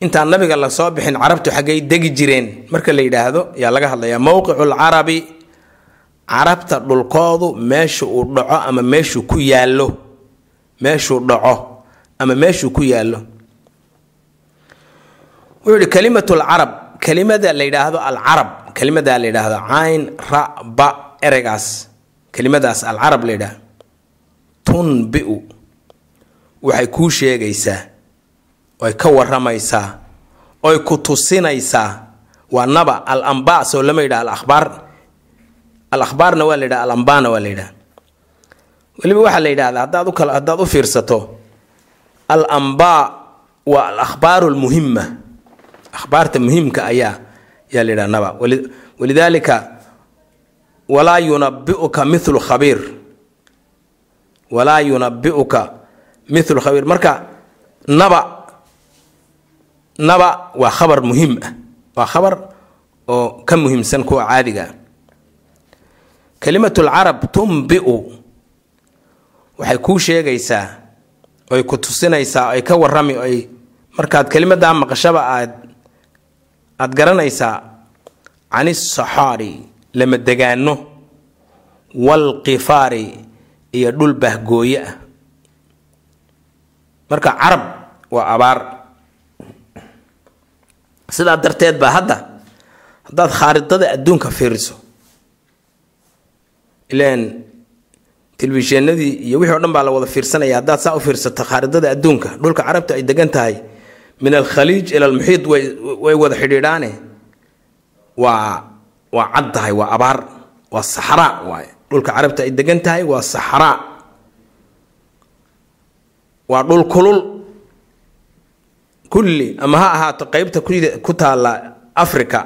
intaan nabiga la soo bixin carabtu xaggay degi jireen marka la yidhaahdo yaa laga hadlayaa mowqicu lcarabi carabta dhulkoodu meesha uu dhaco ama meeshuu ku yaallo? Meeshuu dhaco ama meeshuu ku yaallo. Wuxuu yihi kalimatu lcarab kelimada la yidhaahdo alcarab. Kelimadaa la yidhaahdo cayn ra ba ereygaas kelimadaas alcarab la yidhaahdo. Tunbiu waxay kuu sheegaysaa oy ka waramaysaa oy ku tusinaysaa. Waa naba al amba soo lama yidhaha alakhbaar. Al akhbaarna waa la yidhaha al ambana waa la yidhaha. Weliba waxaa la yidhahdaa haddaad u kala haddaad u fiirsato al ambaa waa al akhbaaru lmuhima akhbaarta muhiimka ayaa yaa la yidhaha naba. Walidaalika walaa yunabiuka mithlu khabiir. Walaa yunabiuka mithlu khabiir. Marka naba naba waa khabar muhiim ah. Waa khabar oo ka muhiimsan kuwa caadiga ah. Kalimatu lcarab waxay kuu sheegaysaa oy ku tusinaysaa ay ka warami oy markaad kelimadaa maqashaba aad aada garanaysaa can isaxaari lama degaano waalqifaari iyo dhul bahgooye ah. Marka carab waa abaar. Sidaa darteed baa hadda haddaad khaaridada adduunka fiiriso ilaan telefishinadii iyo wixii o dhan baa la wada fiirsanaya haddaad saa u fiirsato khaaridada adduunka dhulka carabta ay degan tahay min alkhaliij ila almuxiid way wada xidhiidhaane. Waa waa cad tahay waa abaar waa saxraa waaye dhulka carabta ay degan tahay waa saxraa waa dhul kulul. Kulli ama ha ahaato qeybta ku taalla africa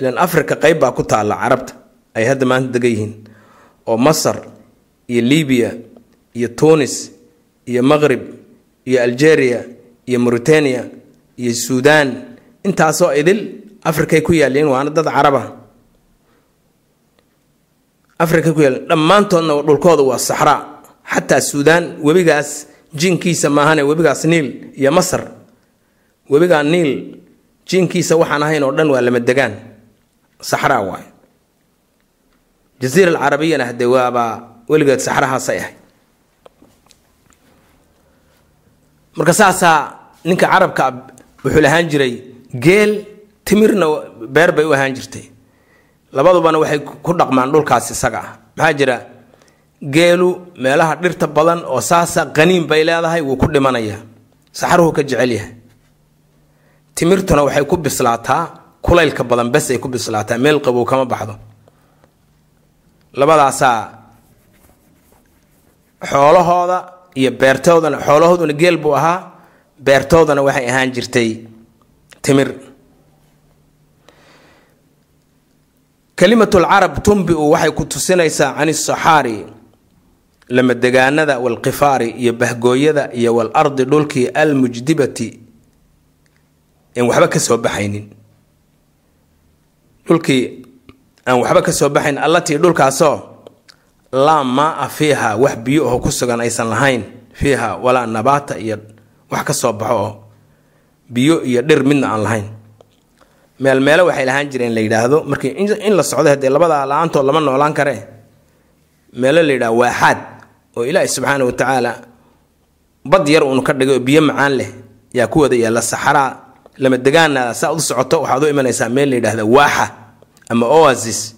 ilan africa qeyb baa ku taalla carabta ay hadda maanta degan yihiin. Oo masar iyo libiya iyo tunis iyo maqrib iyo algeria iyo mauritania iyo suudan intaasoo idil africay ku yaalliin waana dad caraba africa ku yaal dhammaantoodna dhulkooda waa saxraa xataa suudaan webigaas jinkiisa maahane webigaas niil iyo masar. Webigaa niil jinkiisa waxaan ahayn oo dhan waa lama degaan. Saxraa waay jaziira alcarabiyana hadee waabaa weligeed saxrahaasay ahayd. Marka saasaa ninka carabka wuxuu lahaan jiray geel timirna beer bay u ahaan jirtay. Labadubana waxay ku dhaqmaan dhulkaas isaga. Ah maxaa jira? Geelu meelaha dhirta badan oo saasa qaniin bay leedahay wuu ku dhimanayaa saxruhu ka jecel yahay. Timirtuna waxay ku bislaataa kulaylka badan bes ay ku bislaataa meel qabow kama baxdo. Labadaasaa xoolahooda iyo beertoodana xoolahooduna geel buu ahaa beertoodana waxay ahaan jirtay timir. Kalimatu lcarab tunbiu waxay ku tusinaysaa can isaxaari lamadegaanada walqifaari iyo bahgooyada iyo walardi dhulkii almujdibati. Aan waxba ka soo baxaynin. Dhulkii aan waxba ka soo baxayn allatii dhulkaasoo laa maaa fiiha wax biyo aho ku sugan aysan lahayn fiiha walaa nabaata iyo wax ka soo baxo oo biyo iyo dhir midna aan lahayn. Meel meelo waxay lahaan jireen la yidhaahdo. Markii in la socdo haddee labada la'aantood lama noolaan karee meelo la yidhahdo waaxaad oo ilaahi subxaana wa tacaala bad yar uunu ka dhigay oo biyo macaan leh yaa ku wada yaalla saxaraa lama degaana saa u socoto waxaad u imanaysaa meel la yidhahda waaxa ama oasis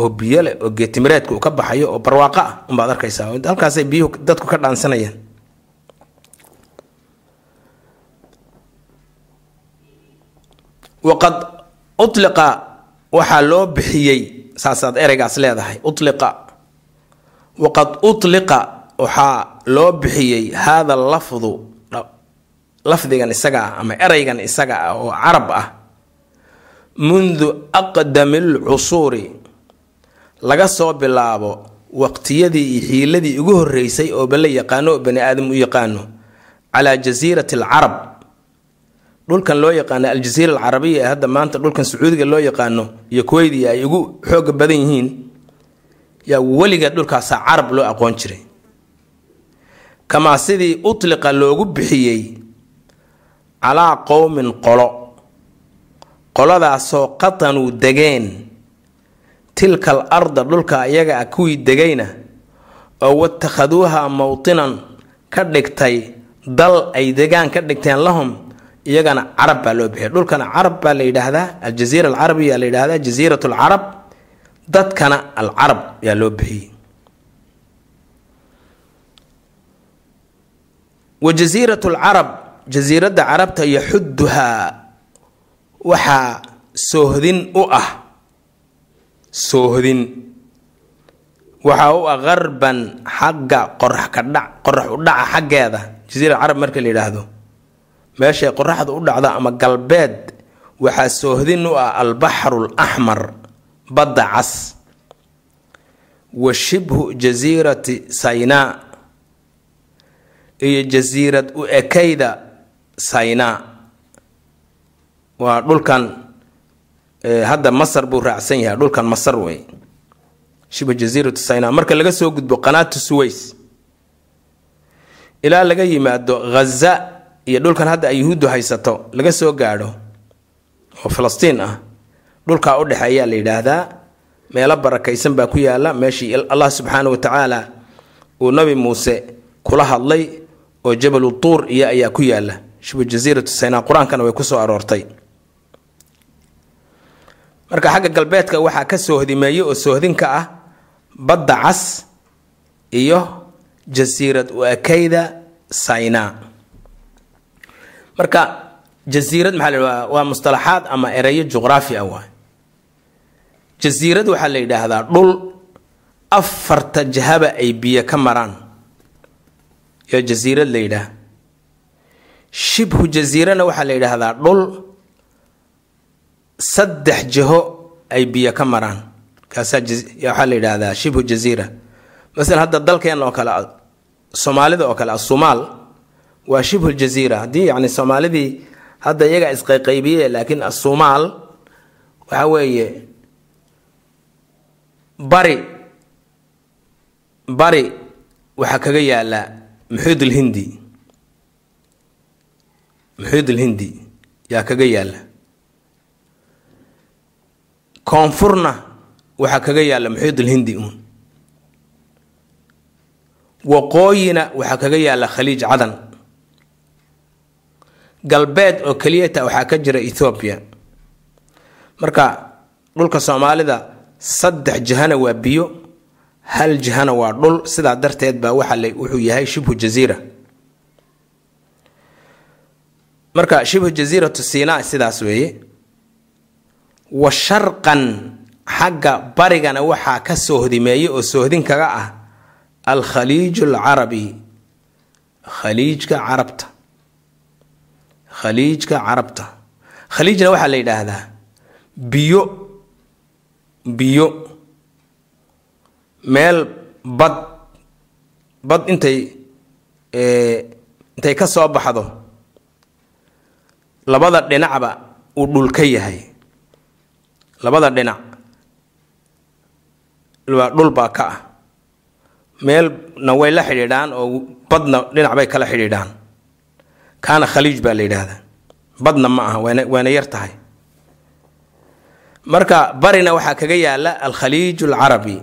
oo biyo leh oo geetimireedka uu ka baxayo oo barwaaqo ah unbaad arkaysaa. Halkaasay biyuhu dadku ka dhaansanayaan. Waqad utliqa waxaa loo bixiyey saasaad ereygaas leedahay utliqa. Waqad utliqa waxaa loo bixiyey haada lafdu lafdigan isaga ah ama ereygan isaga ah oo carab ah mundu aqdami lcusuuri laga soo bilaabo waqtiyadii iyo xiiladii ugu horeysay oo bala yaqaano oo bani aadam u yaqaano calaa jasiirati alcarab. Dhulkan loo yaqaano aljaziira alcarabiya ee hadda maanta dhulkan sacuudiga loo yaqaano iyo kuweydi ay ugu xooga badan yihiin yaa weligeed dhulkaasaa carab loo aqoon jiray. Kamaa sidii utliqa loogu bixiyey calaa qowmin qolo. Qoladaasoo qatanuu degeen tilka al arda dhulka iyaga ah kuwii degayna oo watakhaduuha mowtinan ka dhigtay dal ay degaan ka dhigteen lahum iyagana carab baa loo bixiyay dhulkana carab baa la yidhaahdaa aljaziira alcarabiya la yidhahdaa jaziirat alcarab dadkana alcarab yaa loo bixiyey. Wa jasiirat alcarab jasiiradda carabta yaxuduhaa waxaa soohdin u ah soohdin. Waxaa u ah qarban xagga qorax ka dhac qorax u dhaca xaggeeda. Jasiira carab marka la yidhaahdo meeshay qoraxda u dhacdo ama galbeed waxaa soohdin u ah albaxru laxmar badda cas. Wa shibhu jasiirati saynaa iyo jasiirad u ekayda saynaa waa dhulkan hadda masar buu raacsan yahay dhulkan masar wey. Shibhu jasiiratu saynaa marka laga soo gudbo qanaatu suways ilaa laga yimaado ghaza iyo dhulkan hadda ay yuhuuddu haysato laga soo gaadho oo falastiin ah dhulkaa u dhexeeyaa la yidhaahdaa meelo barakaysan baa ku yaalla meeshii allah subxaana wa tacaala uu nabi muuse kula hadlay oo jabalu tuur iyo ayaa ku yaalla shibhu jasiiratu saynaa qur'aankana way ku soo aroortay marka xagga galbeedka waxaa ka soohdimeeye oo soohdinka ah badda cas iyo jasiirad u ekayda saynaa marka jasiirad maxaa la waa mustalaxaad ama ereyo juqraafi ah waay. Jasiirad waxaa la yidhaahdaa dhul afarta jahaba ay biyo ka maraan. Yaa jasiirad la yidhaah. Shibhu jasiirana waxaa la yidhaahdaa dhul saddex jiho ay biyo ka maraan. Kaasaa waxaa la yidhaahdaa shibhu jasiira masalan hadda dalkeen oo kale soomaalida oo kale asumaal waa shibhu jasiira haddii yacni soomaalidii hadda iyagaa isqayqaybiye laakiin asumaal waxa weeye bari bari waxaa kaga yaalla muxiid ulhindi muxiid ulhindi yaa kaga yaalla koonfurna waxaa kaga yaalla muxiid ulhindi uun. Waqooyina waxaa kaga yaalla khaliij cadan. Galbeed oo keliyata waxaa ka jira ethoobiya marka dhulka soomaalida saddex jihana waa biyo hal jihana waa dhul sidaa darteed baa waxa wuxuu yahay shibhu jasiira marka shibhu jasiiratu sinaa sidaas weeye wa sharqan xagga barigana waxaa ka soohdimeeye oo soohdin kaga ah alkhaliij alcarabi khaliijka carabta. Khaliijka carabta. Khaliijna waxaa la yidhaahdaa biyo biyo. Meel bad bad intay intay ka soo baxdo labada dhinacba uu dhul ka yahay labada dhinac waa dhul baa ka ah. Meelna way la xidhiidhaan oo badna dhinac bay kala xidhiidhaan. Kaana khaliij baa la yidhaahdaa. Badna ma aha waana yar tahay. Marka barina waxaa kaga yaalla alkhaliij alcarabi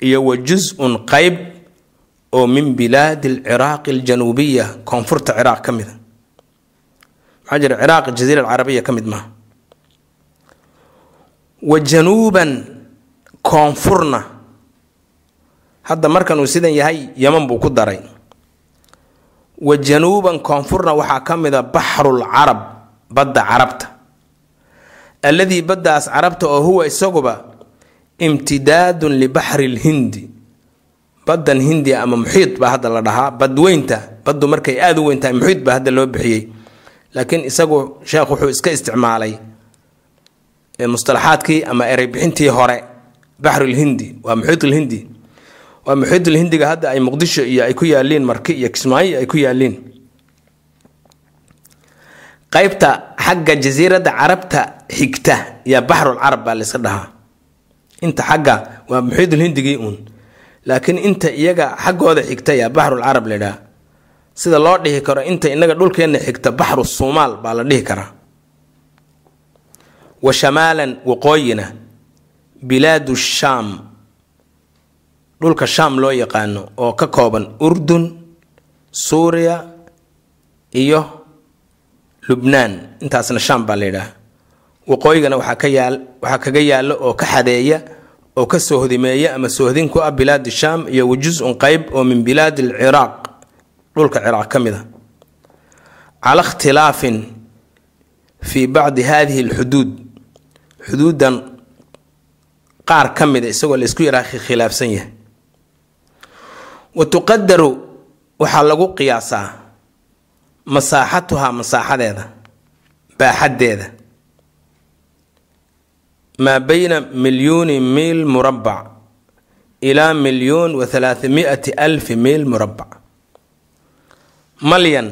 iyo wa jus-un qeyb oo min bilaadi alciraaqi aljanuubiya koonfurta ciraaq ka mida maxaa jira ciraaq jaziira alcarabiya ka mid maaha wa januuban koonfurna. Hadda markan uu sidan yahay yaman buu ku daray. Wa januuban koonfurna waxaa ka mida baxrul carab badda carabta. Alladii baddaas carabta oo huwa isaguba imtidaadun libaxri lhindi baddan hindiya ama muxiid baa hadda la dhahaa. Badweynta baddu markay aada u weyn tahay muxiid baa hadda loo bixiyey. Laakiin isagu sheekh wuxuu iska isticmaalay mustalaxaadkii ama erey bixintii hore baxrulhindi waa muxiidulhindi waa muxiidulhindiga hadda ay muqdisho iyo ay ku yaaliin marki iyo kismaayo ay ku yaaliin qaybta xagga jasiiradda carabta xigta yaa baxrul baa layska dhahaa. Inta xagga waa muxiidulhindigii uun. Laakiin inta iyaga xaggooda xigta yaa baxrul carab la idhaha sida loo dhihi karo inta inaga dhulkeenna xigta baxru suumaal baa la dhihi karaa wa shamaalan waqooyina bilaadu shaam dhulka shaam loo yaqaano oo ka kooban urdun suuriya iyo lubnaan. Intaasna shaam baa la yidhaah waqooyigana waxaa ka yaal waxaa kaga yaallo oo ka xadeeya oo ka soohdimeeya ama soohdin ku ah bilaad shaam iyo wajus-un qeyb oo min bilaadi alciraaq dhulka ciraaq ka mid a cala ikhtilaafin fii bacdi hadihi alxuduud xuduudan qaar ka mida isagoo la isku yaraa khilaafsan yahay. Wa tuqadaru waxaa lagu qiyaasaa masaaxatuhaa masaaxadeeda baaxaddeeda. Maa bayna milyuuni miil murabbac ilaa milyuun wa halaathami'ati alfi miil murabbac malyan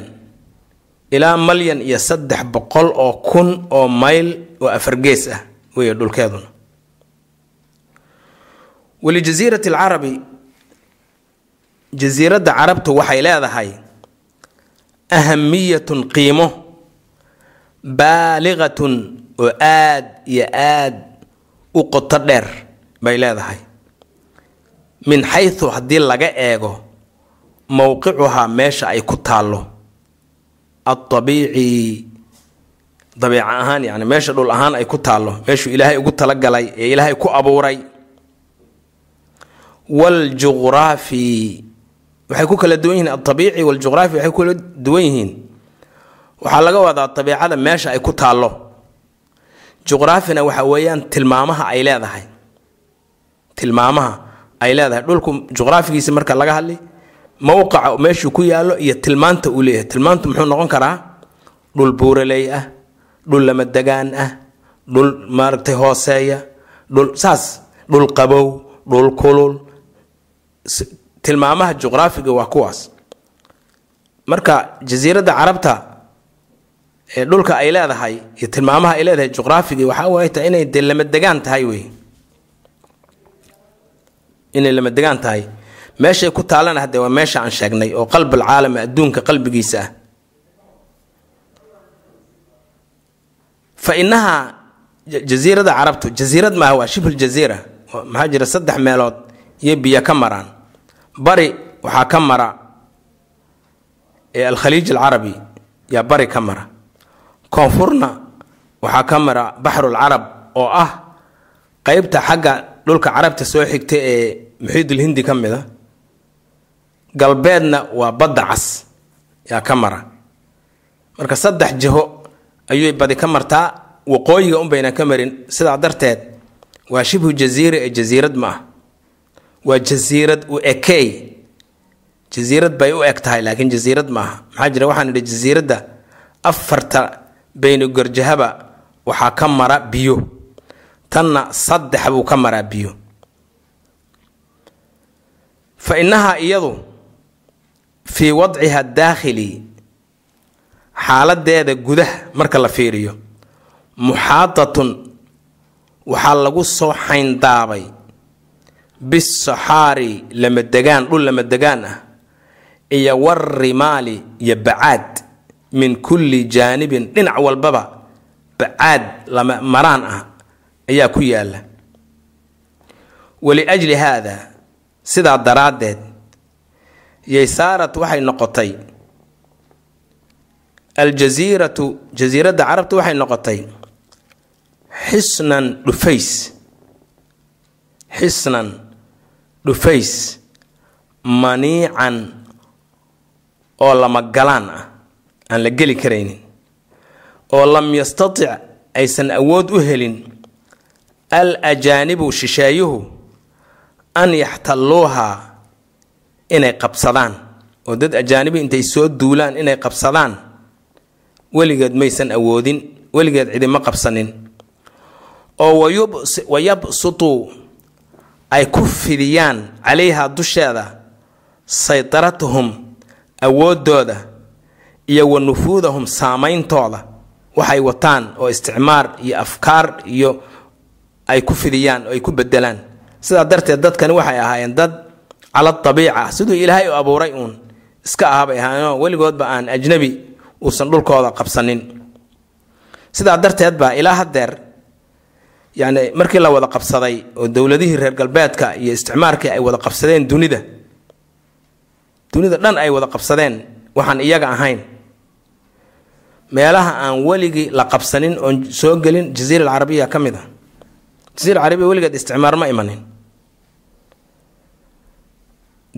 ilaa malyan iyo saddex boqol oo kun oo mayl oo afargees ah weeye dhulkeeduna walijasiirati alcarabi jasiiradda carabtu waxay leedahay ahamiyatun qiimo baaliqatun oo aad iyo aad u qoto dheer bay leedahay. Min xaysu haddii laga eego mowqicuhaa meesha ay ku taallo aldabiici dabiica ahaan yacni meesha dhul ahaan ay ku taallo meeshuu ilaahay ugu talagalay ee ilaahay ku abuuray. Waaljuqraafi waxay ku kala duwan yihiin aldabiici waljuqraafi waxay ku duwan yihiin. Waxaa laga wadaa dabiicada meesha ay ku taallo. Juqraafina waxa weeyaan tilmaamaha ay leedahay. Tilmaamaha ay leedahay. Dhulku juqraafigiisa marka laga hadli mowqaca meeshuu ku yaallo iyo tilmaanta uu leeyahay. Tilmaantu muxuu noqon karaa dhul buuraley ah dhul lamadegaan ah dhul maaragtay hooseeya dhul saas dhul qabow dhul kulul. Tilmaamaha juqraafiga waa kuwaas. Marka jasiiradda carabta ee dhulka ay leedahay iyo tilmaamaha ay leedahay juqraafigii waxaa waay tahay inay dee lamadegaan tahay wey inay lamadegaan tahay. Meeshay ku taalana hadde waa meesha aan sheegnay oo qalbal caalami adduunka qalbigiisa ah fa inahaa jasiirada carabtu jasiirad maaha waa shibhul jasiira maxaa jira saddex meelood iyo biyo ka maraan. Bari waxaa ka mara ee alkhaliij alcarabi yaa bari ka mara. Koonfurna waxaa ka mara baxrul carab oo ah qeybta xagga dhulka carabta soo xigta ee muxiidul hindi ka mid a galbeedna waa badda cas yaa ka mara. Marka saddex jiho ayuy badi ka martaa waqooyiga unbayna ka marin. Sidaa darteed waa shibhu jasiira ee jasiirad ma ah. Waa jasiirad u ekey jasiirad bay u eg tahay laakiin jasiirad ma aha. Maxaa jira? Waxaan idhi jasiiradda afarta baynu garjahaba waxaa ka mara biyo. Tanna saddex buu ka maraa biyo. Fa innahaa iyadu fii wadciha daakhili xaaladeeda gudaha marka la fiiriyo muxaadatun waxaa lagu soo xayndaabay bisaxaari lamadegaan dhul lamadegaan ah iyo warrimaali iyo bacaad min kulli jaanibin. Dhinac walbaba bacaad lama maraan ah ayaa ku yaalla waliajli haada sidaa daraaddeed yaysaarat waxay noqotay aljasiiratu jasiiradda carabta waxay noqotay xisnan dhufays. Xisnan dhufays. Maniican oo lama galaan ah. Aan la geli karaynin. Oo lam yastatic aysan awood u helin. Al ajaanibu shisheeyuhu an yaxtalluuhaa inay qabsadaan. Oo dad ajaanibi intay soo duulaan inay qabsadaan weligeed maysan awoodin weligeed cidima qabsanin. Oo wayabsutuu ay ku fidiyaan calayhaa dusheeda saydaratuhum awooddooda iyo wa nufuudahum saameyntooda. Waxay wataan oo isticmaar iyo afkaar iyo ay ku fidiyaan oo ay ku bedelaan sidaa darteed dadkani waxay ahaayeen dad cala dabiica siduu ilaahay u abuuray uun iska ahabay ahaayeenoo weligoodba aan ajnabi uusan dhulkooda qabsanin. Sidaa darteed baa ilaa haddeer yacni markii la wada qabsaday oo dowladihii reer galbeedka iyo isticmaarkii ay wada qabsadeen dunida dunida dhan ay wada qabsadeen waxaan iyaga ahayn. Meelaha aan weligii la qabsanin oon soo gelin jaziira alcarabiya ka mid a jaziira alcarabiya weligeed isticmaar ma imanin.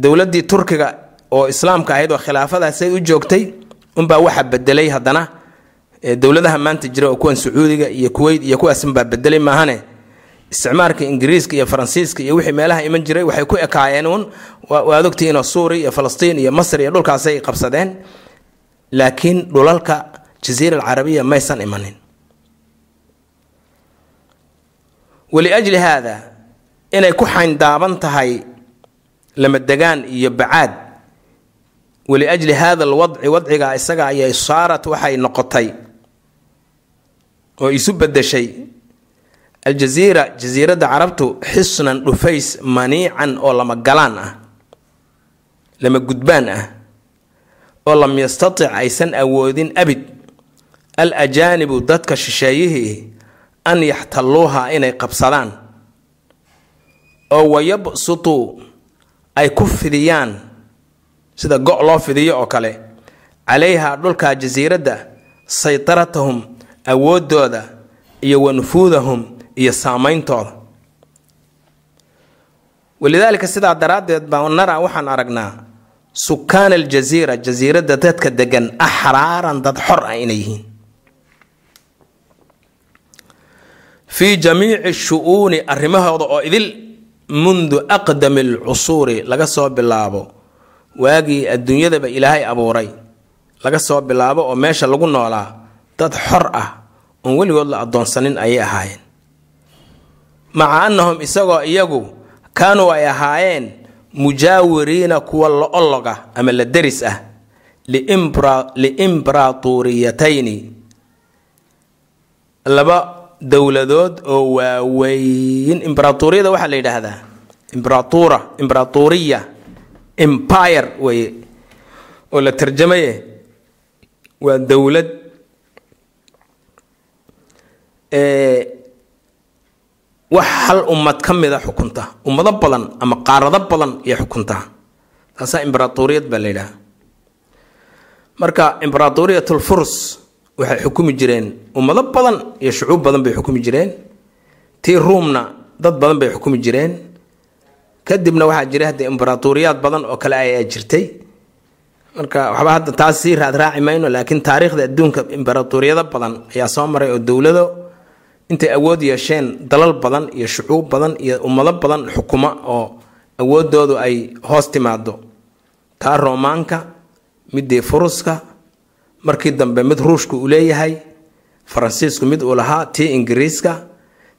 Dowladdii turkiga oo islaamka ahayd oo khilaafadaasay u joogtay unbaa waxa bedelay haddana dowladaha maanta jira oo kuwan sacuudiga iyo kuweyt iyo kuwaasunbaa bedelay maahane. Isticmaarka ingiriiska iyo faransiiska iyo wixii meelaha iman jiray waxay ku ekaayeen uun. Waad ogtihiinoo suuriya iyo falastiin iyo masr iyo dhulkaasay qabsadeen. Laakiin dhulalka jaziira alcarabiya maysan imanin. Waliajli haada inay ku xayndaaban tahay lamadegaan iyo bacaad waliajli haada alwadci wadciga isaga ayay saarat waxay noqotay oo isu bedeshay aljaziira jasiiradda carabtu xisnan dhufays maniican oo lama galaan ah lama gudbaan ah oo lam yastatic aysan awoodin abid al ajaanibu dadka shisheeyihii an yaxtalluuha inay qabsadaan oo wayabsutuu ay ku fidiyaan sida go' loo fidiyo oo kale. Calayha dhulka jasiiradda saytaratahum awooddooda iyo wa nufuudahum iyo saameyntooda walidaalika sidaa daraaddeed baa nara waxaan aragnaa sukaan aljasiira jasiiradda dadka degan axraaran dad xor ah inay yihiin. Fii jamiici shu-uuni arrimahooda oo idil mundu aqdami alcusuuri laga soo bilaabo waagii adduunyadaba ilaahay abuuray. Laga soo bilaabo oo meesha lagu noolaa dad xor ah oon weligood la addoonsanin ayay ahaayeen. Maca annahum isagoo iyagu kaanuu ay ahaayeen mujaawiriina kuwa la olloga ama la deris ah liimbraatuuriyatayni laba dowladood oo waaweyn. Imbraaturiyada waxaa la yidhaahdaa imbratura imbraaturiya empire weye oo la tarjamaye waa dowlad wax hal ummad ka mida xukunta ummado badan ama qaarado badan iyo xukunta. Taasaa imbraaturiyad baa la yidhaha. Marka imbraaturiyatl furs waxay xukumi jireen ummado badan iyo shucuub badan bay xukumi jireen. Tii ruumna dad badan bay xukumi jireen kadibna waxaa jiray hadda imbraaturiyaad badan oo kale ayaa jirtay. Marka waxba hadda taas sii raadraaci mayno laakiin taariikhda adduunka imbaraaturiyado badan ayaa soo maray oo dowlado intay awood yeesheen dalal badan iyo shucuub badan iyo ummado badan xukuma oo awoodoodu ay hoos timaado taa roomaanka midii furuska markii dambe mid ruushka uu leeyahay faransiisku mid uu lahaa tii ingiriiska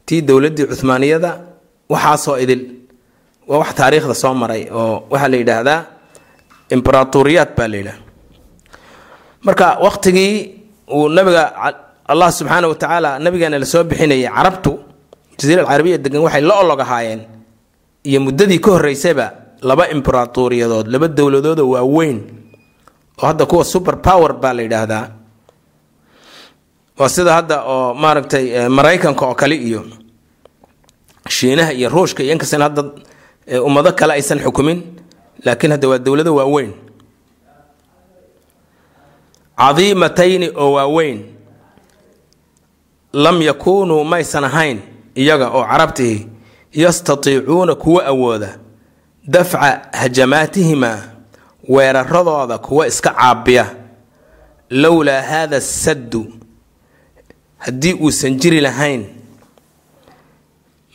tii dowladii cuhmaaniyada waxaasoo idil waa wax taariikhda soo maray oo waxaa la yidhaahdaa imbraaturiyaad baa la yidhaha marka waqtigii uu nabiga allah subxaana wa tacaala nabigeena la soo bixinayay carabtu jasiira alcarabiya degan waxay la olog ahaayeen iyo muddadii ka horreysayba laba imbraaturiyadood laba dowladoodoo waaweyn oo hadda kuwa super power baa la yidhaahdaa. Waa sida hadda oo maaragtay maraykanka oo kale iyo shiinaha iyo ruushka iyo inkastan hadda ummado kale aysan xukumin laakiin hadda waa dowlado waaweyn. Cadiimatayni oo waaweyn lam yakuunuu maysan ahayn iyaga oo carabtihi yastatiicuuna kuwa awooda dafca hajamaatihimaa weeraradooda kuwa iska caabiya. Lowlaa haada saddu haddii uusan jiri lahayn.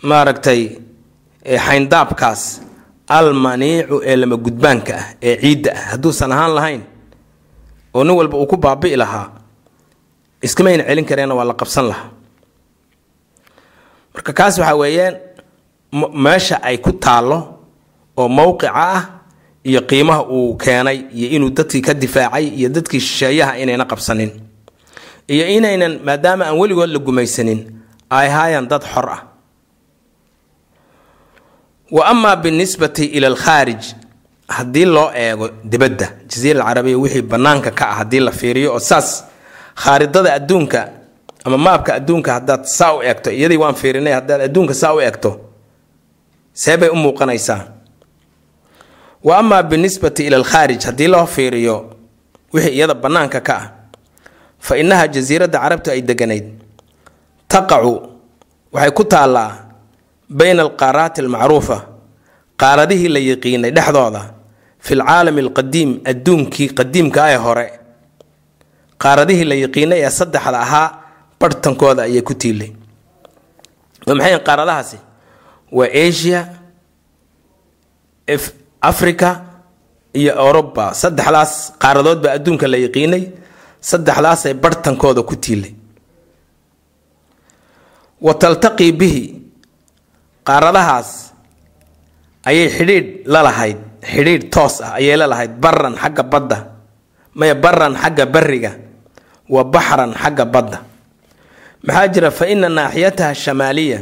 Maaragtay xayndaabkaas almaniicu ee lama gudbaanka ah ee ciidda ah. Hadduusan ahaan lahayn oo nin walba uu ku baabi'i lahaa iskamayna celin kareenna waa la qabsan lahaa. Marka kaas waxaa weeyaan meesha ay ku taallo oo mowqica ah iyo qiimaha uu keenay iyo inuu dadkii ka difaacay iyo dadkii shisheeyaha inayna qabsanin. Iyo inaynan maadaama aan weligood la gumaysanin ay ahaayaan dad xor ah wa amaa binisbati ila alkhaarij haddii loo eego dibadda jasiira alcarabiya wixii bannaanka ka ah haddii la fiiriyo oo saas khaaridada adduunka ama maabka adduunka haddaad saa u eegto iyadii waan fiirinay haddaad adduunka saa u eegto see bay u muuqanaysaa. Wa amaa binisbati ila alkhaarij haddii loo fiiriyo wixii iyada bannaanka ka ah fa innaha jasiiradda carabtu ay deganayd. Taqacu waxay ku taallaa bayna alqaaraati almacruufa qaaradihii la yiqiinay dhexdooda fi lcaalami alqadiim adduunkii qadiimka ee hore. Qaaradihii la yiqiinay ee saddexda ahaa barhtankooda ayay ku tiilay. Waa maxay qaaradahaasi? Waa asia africa iyo oroba saddexdaas qaaradood baa adduunka la yiqiinay saddexdaasay barhtankooda ku tiilay. Wa taltaqii bihi qaaradahaas ayay xidhiidh la lahayd xidhiidh toos ah ayay la lahayd baran xagga badda maya baran xagga bariga wa baxran xagga badda. Maxaa jira fa ina naaxiyataha shamaaliya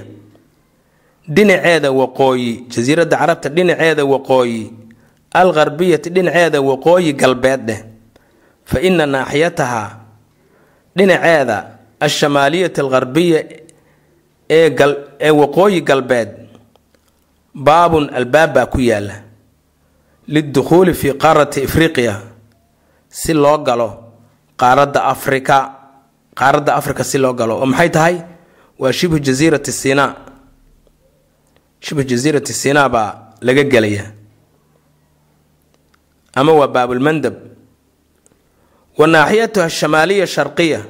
dhinaceeda waqooyi jasiiradda carabta dhinaceeda waqooyi algharbiyati dhinaceeda waqooyi galbeed dheh fa ina naaxiyataha dhinaceeda alshamaaliyati algharbiya ee waqooyi galbeed baabun albaab baa ku yaalla lidukhuuli fii qaarati afriqiya si loo galo qaaradda afrika qaaradda afrika si loo galo. Oo maxay tahay? Waa shibhu jasiirati sinaa shibhu jasiirati sinaa baa laga gelaya ama waa baabulmandab wa naaxiyatuha ashamaaliya sharqiya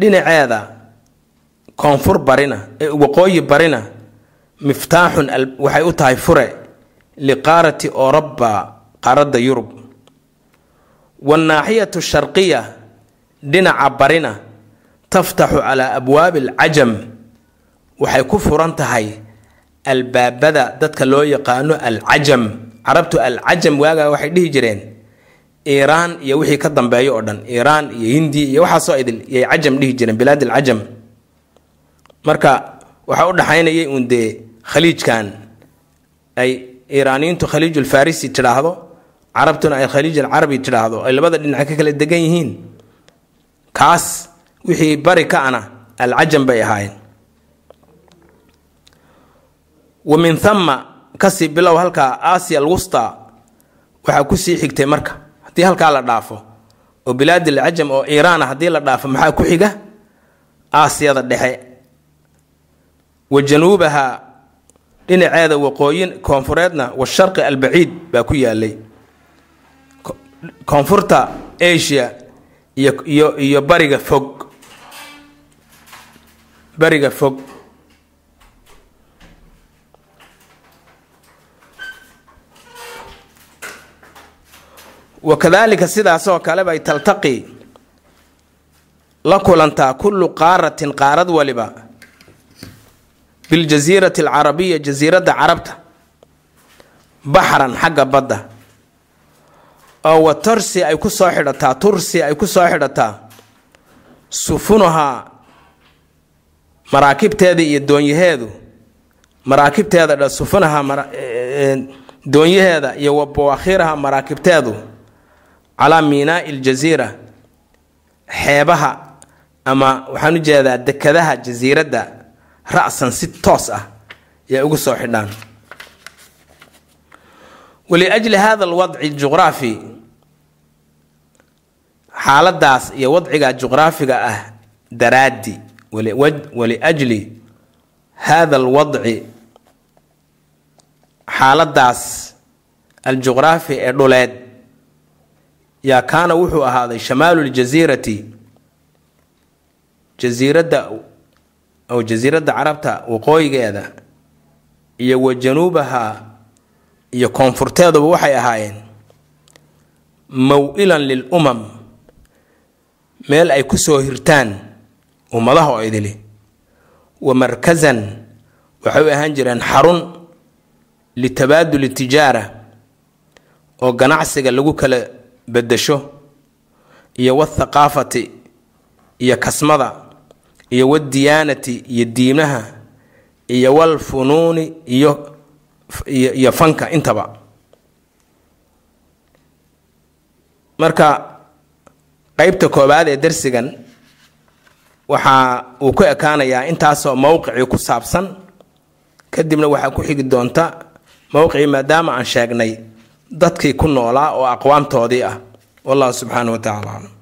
dhinaceeda koonfur barina waqooyi barina miftaaxun waxay u tahay fure liqaarati oroba qaaradda yurub. Wannaaxiyatu sharqiya dhinaca barina taftaxu calaa abwaabi alcajam waxay ku furan tahay albaabada dadka loo yaqaano alcajam. Carabtu alcajam waagaa waxay dhihi jireen iiraan iyo wixii ka dambeeyo oo dhan iiraan iyo hindiya iyo waxaasoo idil yay cajam dhihi jireen bilaad alcajam marka waxaa u dhaxaynayay uun dee khaliijkan. Ay iiraaniyiintu khaliijulfarisi tidhaahdo carabtuna ay khaliij alcarabi tidhaahdo ay labada dhinac ka kala degan yihiin. Kaas wixii bari ka ana alcajam bay ahaayeen. Wa min thama ka sii bilow halkaa aasiya alwusta waxaa ku sii xigtay marka. Haddii halkaa la dhaafo oo bilaad alcajam oo iiraana haddii la dhaafo maxaa ku xiga? Aasiyada dhexe wa januubaha dhinaceeda waqooyin koonfureedna washarqi albaciid baa ku yaalay koonfurta asia iyo iyo bariga fog. Bariga fog. Wakadalika sidaasoo kale bay taltaqi la kulantaa kullu qaaratin qaarad waliba biljasiirati alcarabiya jasiiradda carabta baxran xagga badda. Oo wa tursi ay ku soo xidhataa tursi ay ku soo xidhataa sufunuhaa maraakibteeda iyo doonyaheedu. Maraakibteeda dha sufunaha doonyaheeda iyo wa bawaakhiraha maraakibteedu. Calaa miinaai ljasiira xeebaha ama waxaan u jeedaa dekadaha jasiiradda ra-san si toos ah yay ugu soo xidhaan. Waliajli hada alwadci juqraafi xaaladaas iyo wadciga juqraafiga ah daraaddi waliajli hada alwadci xaaladaas aljuqraafi ee dhuleed yaa kaana wuxuu ahaaday shamaalu ljasiirati jasiiradda oo jasiiradda carabta waqooyigeeda iyo wa januubaha iyo koonfurteeduba waxay ahaayeen maw-ilan lil umam meel ay ku soo hirtaan ummadaha oo idili wa markasan waxay u ahaan jireen xarun litabaaduli tijaara oo ganacsiga lagu kala bedesho iyo wathaqaafati iyo kasmada iyo wadiyaanati iyo diimaha iyo walfunuuni iyo iyo fanka intaba. Marka qeybta koowaad ee darsigan waxa uu ku ekaanayaa intaasoo mowqicii ku saabsan kadibna waxaa ku xigi doonta mowqicii maadaama aan sheegnay dadkii ku noolaa oo aqwaamtoodii ah. Wallahu subxaana wa tacala aclam